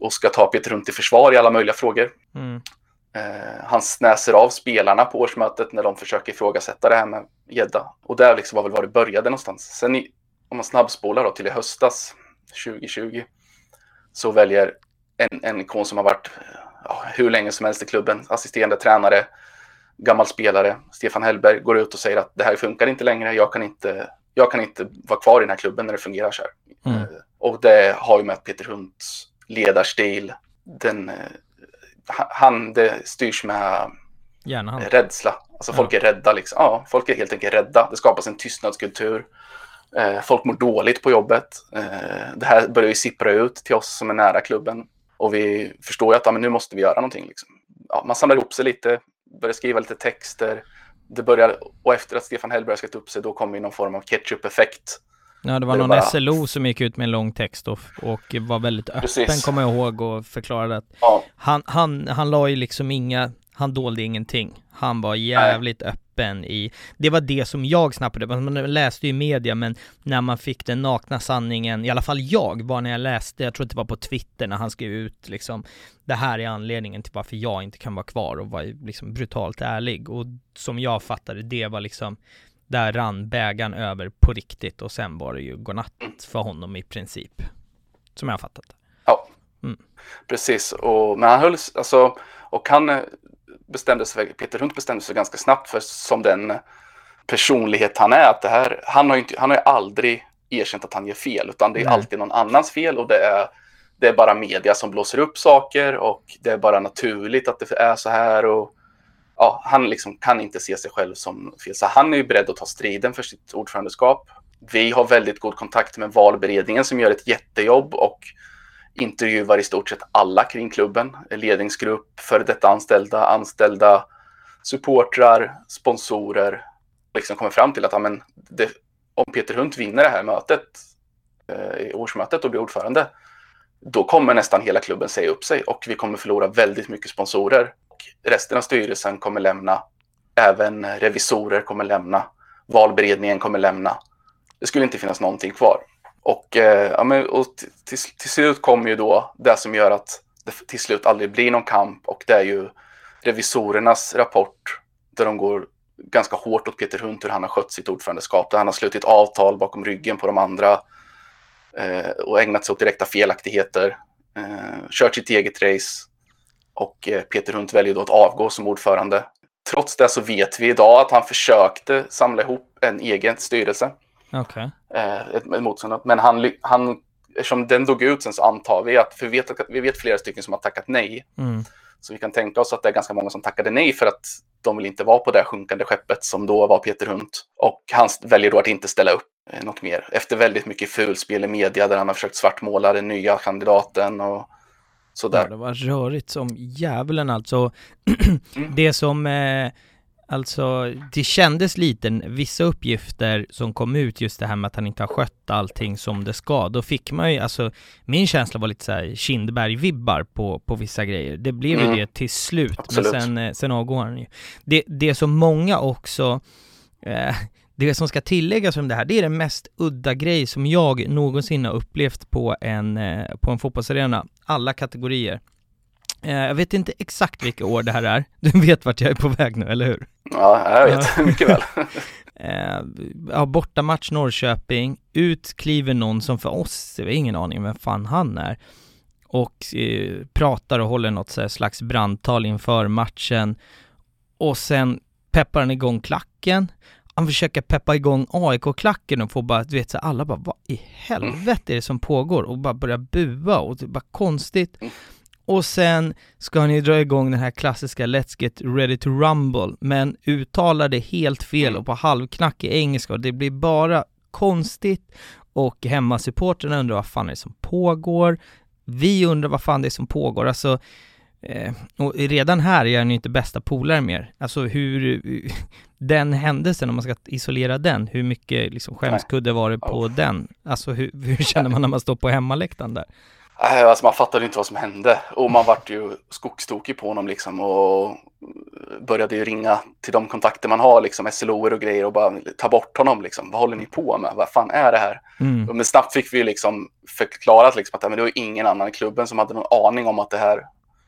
och ska ta Peter Hunt i försvar i alla möjliga frågor. Mm. Eh, han snäser av spelarna på årsmötet när de försöker ifrågasätta det här med gädda. Och där liksom var väl var det började någonstans. Sen i, om man snabbspolar då till i höstas 2020 så väljer en, en ikon som har varit hur länge som helst i klubben, assisterande tränare, gammal spelare, Stefan Hellberg, går ut och säger att det här funkar inte längre, jag kan inte, jag kan inte vara kvar i den här klubben när det fungerar så här. Mm. Eh, Och det har ju med Peter Hunts ledarstil, den, eh, ha- han, det styrs med Gärna han. rädsla. Alltså folk är rädda liksom. Ja, folk är helt enkelt rädda. Det skapas en tystnadskultur. Eh, folk mår dåligt på jobbet. Eh, det här börjar ju sippra ut till oss som är nära klubben. Och vi förstår ju att ja, men nu måste vi göra någonting. Liksom. Ja, man samlar ihop sig lite, börjar skriva lite texter. Det börjar, och efter att Stefan Hellberg har skrivit upp sig, då kommer någon form av ketchup-effekt. Ja, det var det någon bara- SLO som gick ut med en lång text och, och var väldigt öppen, Precis. kommer jag ihåg, och förklarade att Ja, han, han, han la ju liksom inga, han dolde ingenting. Han var jävligt öppen i, det var det som jag snappade, man läste ju media men när man fick den nakna sanningen, i alla fall jag, var när jag läste, jag tror att det var på Twitter när han skrev ut liksom Det här är anledningen till varför jag inte kan vara kvar och var liksom brutalt ärlig och som jag fattade det var liksom där rann bägaren över på riktigt och sen var det ju godnatt för honom i princip. Som jag har fattat ja. Mm. precis. Och, men han höll, alltså, och han eh, bestämde sig, Peter Hunt bestämde sig ganska snabbt för som den personlighet han är, att det här, han har ju inte, han har ju aldrig erkänt att han gör fel, utan det är Nej. alltid någon annans fel och det är, det är bara media som blåser upp saker och det är bara naturligt att det är så här och ja, han liksom kan inte se sig själv som fel. Så han är ju beredd att ta striden för sitt ordförandeskap. Vi har väldigt god kontakt med valberedningen som gör ett jättejobb och intervjuar i stort sett alla kring klubben. Ledningsgrupp, före detta anställda, anställda, supportrar, sponsorer. Liksom kommer fram till att amen, det, om Peter Hunt vinner det här mötet, eh, årsmötet och blir ordförande, då kommer nästan hela klubben säga upp sig och vi kommer förlora väldigt mycket sponsorer. Och resten av styrelsen kommer lämna. Även revisorer kommer lämna. Valberedningen kommer lämna. Det skulle inte finnas någonting kvar. Och, eh, ja, men, och till, till, slut kommer ju då det som gör att det till slut aldrig blir någon kamp och det är ju revisorernas rapport där de går ganska hårt åt Peter Hunt hur han har skött sitt ordförandeskap. Där han har slutit avtal bakom ryggen på de andra eh, och ägnat sig åt direkta felaktigheter. Eh, kört sitt eget race och eh, Peter Hunt väljer då att avgå som ordförande. Trots det så vet vi idag att han försökte samla ihop en egen styrelse Okej. eh, ett, ett motstånd. Men han, han eftersom den dog ut sen så antar vi att, för vi vet, vi vet flera stycken som har tackat nej. Mm. Så vi kan tänka oss att det är ganska många som tackade nej för att de vill inte vara på det sjunkande skeppet som då var Peter Hunt. Och han väljer då att inte ställa upp eh, något mer. Efter väldigt mycket fulspel i media där han har försökt svartmåla den nya kandidaten och sådär. Ja, det var rörigt som djävulen alltså. Mm. Det som, eh, alltså, det kändes lite, vissa uppgifter som kom ut, just det här med att han inte har skött allting som det ska, då fick man ju, alltså, min känsla var lite så här Kindberg-vibbar på, på vissa grejer. Det blev ju Mm. det till slut, Absolut. men sen, eh, sen avgår han ju. Det, det som många också, eh, det som ska tilläggas om det här, det är den mest udda grej som jag någonsin har upplevt på en, eh, på en fotbollsarena, alla kategorier. Eh, Jag vet inte exakt vilka år det här är. Du vet vart jag är på väg nu, eller hur? Ja, jag vet mycket väl. Eh, ja, bortamatch Norrköping, ut kliver någon som för oss, det var ingen aning vem fan han är, och eh, pratar och håller något så slags brandtal inför matchen, och sen peppar han igång klacken, han försöker peppa igång AIK-klacken och får bara, du vet så alla bara, vad i helvete är det som pågår? Och bara börjar bua och det är bara konstigt. Och sen ska ju dra igång den här klassiska Let's get ready to rumble, men uttalar det helt fel och på halvknackig engelska och det blir bara konstigt och hemmasupporterna undrar vad fan är det som pågår. Vi undrar vad fan det är som pågår, alltså eh, och redan här är han ju inte bästa polare mer. Alltså hur, den händelsen, om man ska isolera den, hur mycket liksom skämskudde var det på den? Alltså hur, hur känner man när man står på hemmaläktaren där? Alltså man fattade inte vad som hände och man vart ju skogstokig på honom liksom och började ju ringa till de kontakter man har liksom, SLOer och grejer och bara ta bort honom liksom. Vad håller ni på med? Vad fan är det här? Mm. Men snabbt fick vi liksom förklarat liksom att men det var ingen annan i klubben som hade någon aning om att det här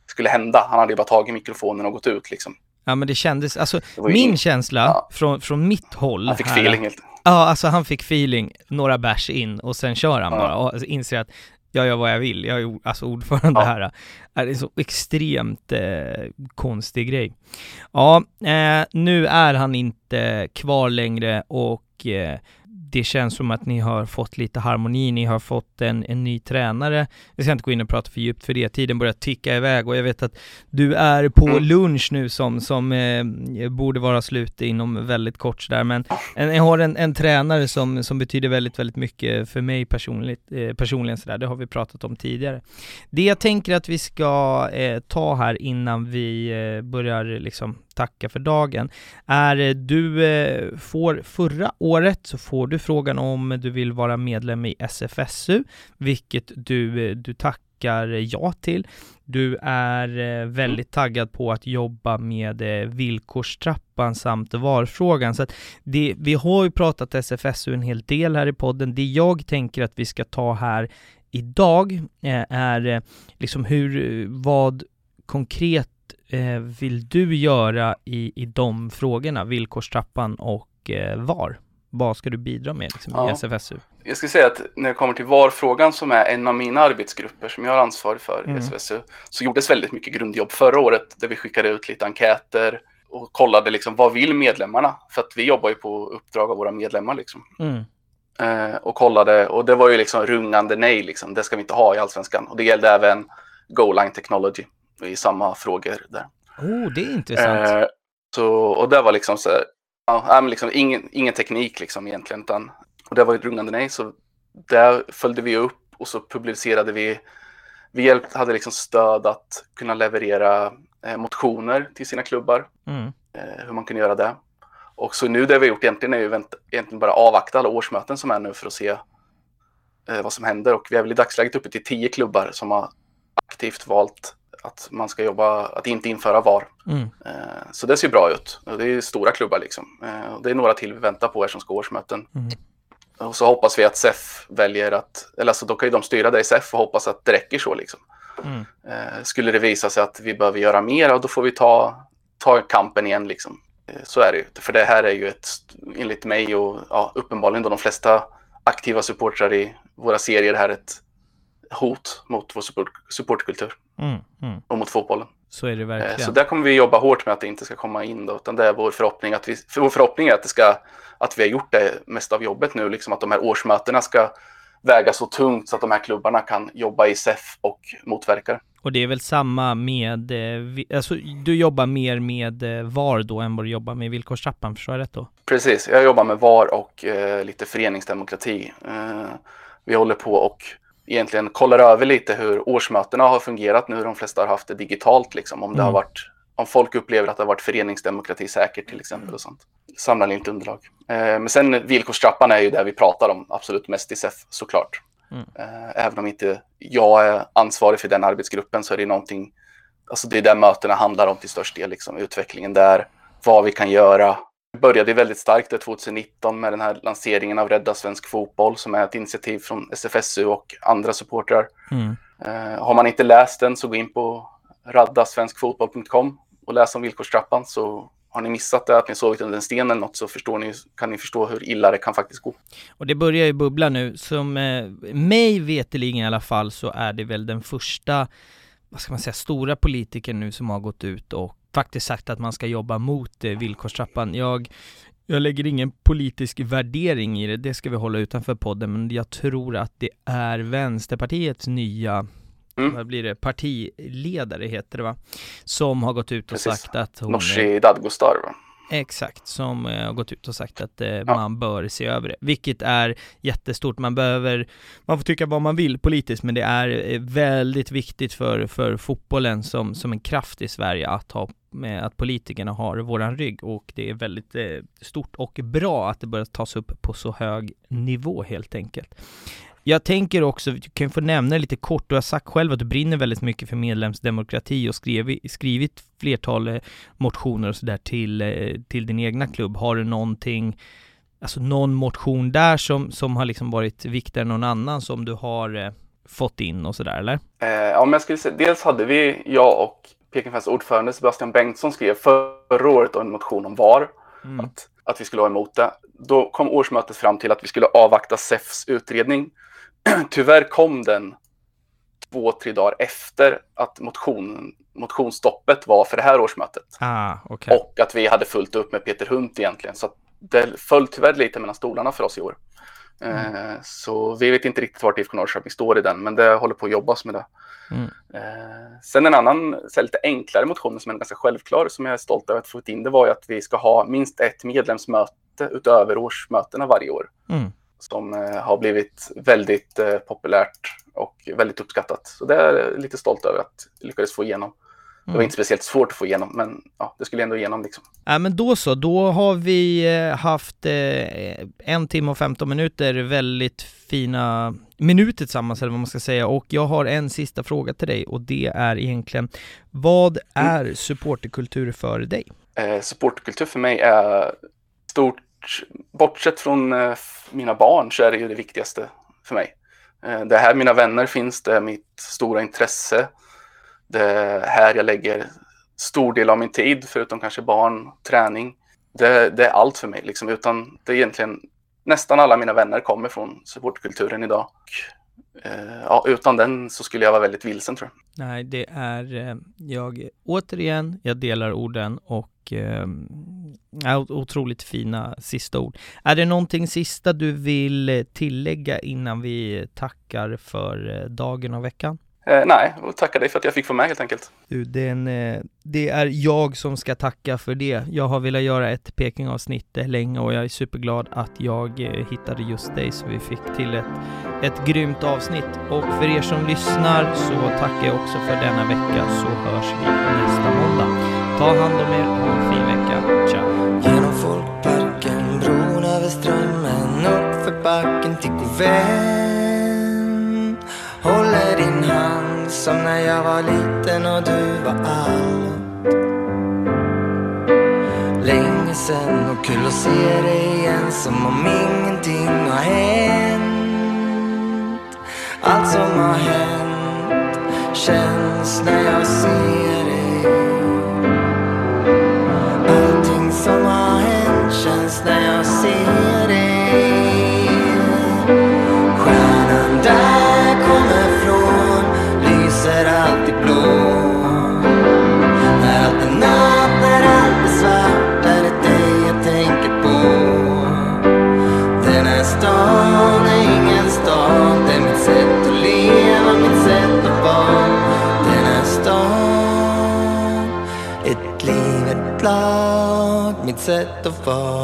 skulle hända. Han hade ju bara tagit mikrofonen och gått ut liksom. Ja men det kändes, alltså Det min in- känsla Ja. från, från mitt håll Han fick här- feeling helt. Ja, alltså han fick feeling, några bärs in och sen kör han Ja. bara och inser att jag gör vad jag vill, jag är alltså ordförande Ja. här. Är det är så extremt eh, konstig grej. Ja, eh, nu är han inte kvar längre och eh, det känns som att ni har fått lite harmoni, ni har fått en, en ny tränare. Vi ska inte gå in och prata för djupt för det, tiden börjar ticka iväg och jag vet att du är på Mm. lunch nu som, som eh, borde vara slut inom väldigt kort sådär, men en, jag har en, en tränare som, som betyder väldigt, väldigt mycket för mig personligt, eh, personligen sådär, det har vi pratat om tidigare. Det jag tänker att vi ska eh, ta här innan vi eh, börjar liksom tacka för dagen, är eh, du eh, får förra året så får du frågan om du vill vara medlem i SFSU, vilket du, eh, du tackar ja till. Du är eh, väldigt taggad på att jobba med villkorstrappan samt VAR-frågan. Så att det, vi har ju pratat SFSU en hel del här i podden. Det jag tänker att vi ska ta här idag är liksom hur, vad konkret eh, vill du göra i, i de frågorna, villkorstrappan och eh, VAR? Vad ska du bidra med liksom, i Ja. SFSU? Jag ska säga att när det kommer till VAR-frågan som är en av mina arbetsgrupper som jag har ansvar för Mm. i SVSU så gjordes väldigt mycket grundjobb förra året där vi skickade ut lite enkäter och kollade liksom vad vill medlemmarna? För att vi jobbar ju på uppdrag av våra medlemmar liksom. Mm. Eh, och kollade och det var ju liksom rungande nej liksom. Det ska vi inte ha i allsvenskan. Och det gällde även Goal Line Technology i samma frågor där. Oh, det är intressant. Eh, så, och det var liksom så här, ja, men liksom ingen, ingen teknik liksom egentligen, utan, och det var ett rungande nej, så där följde vi upp och så publicerade vi, vi hjälpt, hade liksom stöd att kunna leverera eh, motioner till sina klubbar, Mm. eh, hur man kunde göra det. Och så nu det vi har gjort egentligen är ju vänt, egentligen bara avvakta alla årsmöten som är nu för att se eh, vad som händer. Och vi är väl i dagsläget uppe till tio klubbar som har aktivt valt att man ska jobba, att inte införa VAR. Mm. Eh, Så det ser bra ut. Det är stora klubbar liksom. Eh, Det är några till vi väntar på här som ska årsmöten. Mm. Och så hoppas vi att SEF väljer att, eller alltså då kan ju de styra det i SEF och hoppas att det räcker så liksom. Mm. Eh, Skulle det visa sig att vi behöver göra mer, och då får vi ta, ta kampen igen liksom. Så är det ju. För det här är ju ett, enligt mig och ja, uppenbarligen då de flesta aktiva supportrar i våra serier här ett hot mot vår support, supportkultur Mm. Mm. och mot fotbollen. Så är det Eh, verkligen. Så där kommer vi jobba hårt med att det inte ska komma in då, utan det är vår förhoppning att vi, för vår förhoppning är att det ska, att vi har gjort det mesta av jobbet nu, liksom att de här årsmötena ska väga så tungt så att de här klubbarna kan jobba i SEF och motverka det. Och det är väl samma med, eh, alltså du jobbar mer med eh, VAR då än vad du jobbar med villkorstrappan, förstår jag rätt då? Precis, jag jobbar med VAR och eh, lite föreningsdemokrati. Eh, vi håller på och egentligen kollar över lite hur årsmötena har fungerat nu. De flesta har haft det digitalt, liksom, om det har Mm. varit om folk upplever att det har varit föreningsdemokrati säkert till exempel och sånt. Samlar in underlag. Eh, men sen villkorstrappan är ju det vi pratar om absolut mest i SEF såklart. Mm. Eh, även om inte jag är ansvarig för den arbetsgruppen så är det någonting, alltså det är där mötena handlar om till störst del, liksom, utvecklingen där, vad vi kan göra. Började väldigt starkt där 2019 med den här lanseringen av Rädda Svensk Fotboll som är ett initiativ från SFSU och andra supportrar. Mm. Eh, har man inte läst den så gå in på raddasvenskfotboll.com och läs om villkorstrappan så har ni missat det, att ni sovit under en sten eller något så förstår ni, kan ni förstå hur illa det kan faktiskt gå. Och det börjar ju bubbla nu, som eh, mig veteligen i alla fall så är det väl den första, vad ska man säga, stora politikern nu som har gått ut och faktiskt sagt att man ska jobba mot eh, villkorstrappan. Jag, jag lägger ingen politisk värdering i det, det ska vi hålla utanför podden, men jag tror att det är Vänsterpartiets nya Mm. vad blir det, partiledare heter det va? Som har gått ut och Precis. sagt att hon Nooshi Dadgostar. va? Exakt, som eh, har gått ut och sagt att eh, man bör se över det, vilket är jättestort. Man behöver, man får tycka vad man vill politiskt, men det är eh, väldigt viktigt för, för fotbollen som, som en kraft i Sverige att ha med att politikerna har våran rygg och det är väldigt eh, stort och bra att det börjar tas upp på så hög nivå helt enkelt. Jag tänker också, du kan få nämna det lite kort, du har sagt själv att du brinner väldigt mycket för medlemsdemokrati och skrivit, skrivit flertal eh, motioner och sådär till, eh, till din egna klubb. Har du någonting, alltså någon motion där som, som har liksom varit viktigare än någon annan som du har eh, fått in och sådär eller? Eh, ja, men jag skulle säga, dels hade vi, jag och Pekingfästs ordförande Sebastian Bengtsson skrev förra året en motion om VAR, Mm. att, att vi skulle vara emot det. Då kom årsmötet fram till att vi skulle avvakta SEFs utredning. Tyvärr kom den två, tre dagar efter att motion, motionsstoppet var för det här årsmötet. Ah, okej. Och att vi hade fullt upp med Peter Hunt egentligen. Så det föll tyvärr lite mellan stolarna för oss i år. Eh, så vi vet inte riktigt vart IFK Norrköping står i den, men det håller på att jobbas med det. Mm. Eh, sen en annan så lite enklare motion som är ganska självklar, som jag är stolt över att få in, det var ju att vi ska ha minst ett medlemsmöte utöver årsmötena varje år. Mm. Som eh, har blivit väldigt populärt och väldigt uppskattat. Så det är jag lite stolt över att lyckades få igenom. Det var Mm. inte speciellt svårt att få igenom, men ja, det skulle ändå igenom liksom. Ja men då så, då har vi eh, haft eh, en timme och 15 minuter väldigt fina minuter tillsammans eller vad man ska säga och jag har en sista fråga till dig och det är egentligen vad är supporterkultur för dig? Eh, supportkultur för mig är stort, bortsett från eh, mina barn så är det ju det viktigaste för mig. Eh, det är här mina vänner finns, det är mitt stora intresse. Det är här jag lägger stor del av min tid, förutom kanske barn, träning. Det, det är allt för mig, liksom, utan det är egentligen nästan alla mina vänner kommer från supportkulturen idag. Och, eh, ja, utan den så skulle jag vara väldigt vilsen tror jag. Nej, det är eh, jag återigen, jag delar orden och eh, otroligt fina sista ord. Är det någonting sista du vill eh, tillägga innan vi tackar för eh, dagen och veckan? Eh, nej, och tacka dig för att jag fick vara med helt enkelt. Du, den, eh, det är jag som ska tacka för det. Jag har velat göra ett Peking-avsnitt eh, länge och jag är superglad att jag eh, hittade just dig så vi fick till ett, ett grymt avsnitt. Och för er som lyssnar så tackar jag också för denna vecka så hörs vi nästa måndag. Ta hand om er, ha en fin vecka. Ciao! Genom folkparken, bron över strömmen Uppför backen till Couvin som när jag var liten och du var allt. Länge sen och kul att se dig igen som om ingenting har hänt. Allt som har hänt känns när jag ser sätt att vara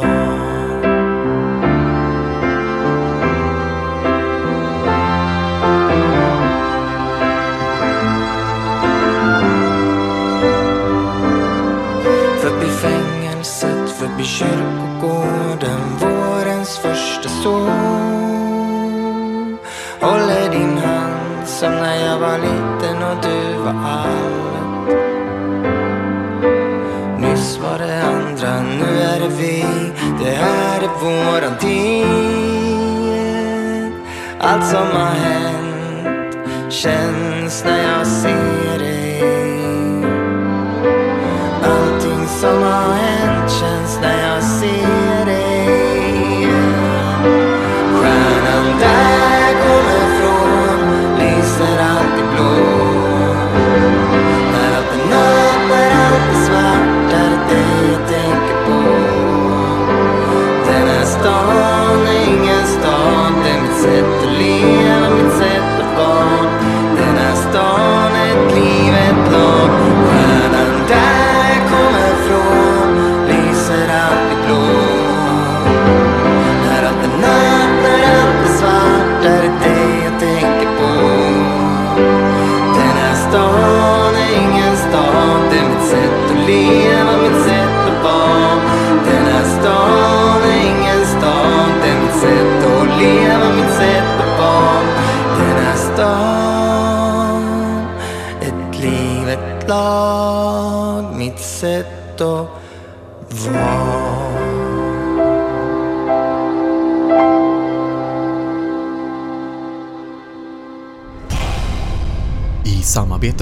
Allt som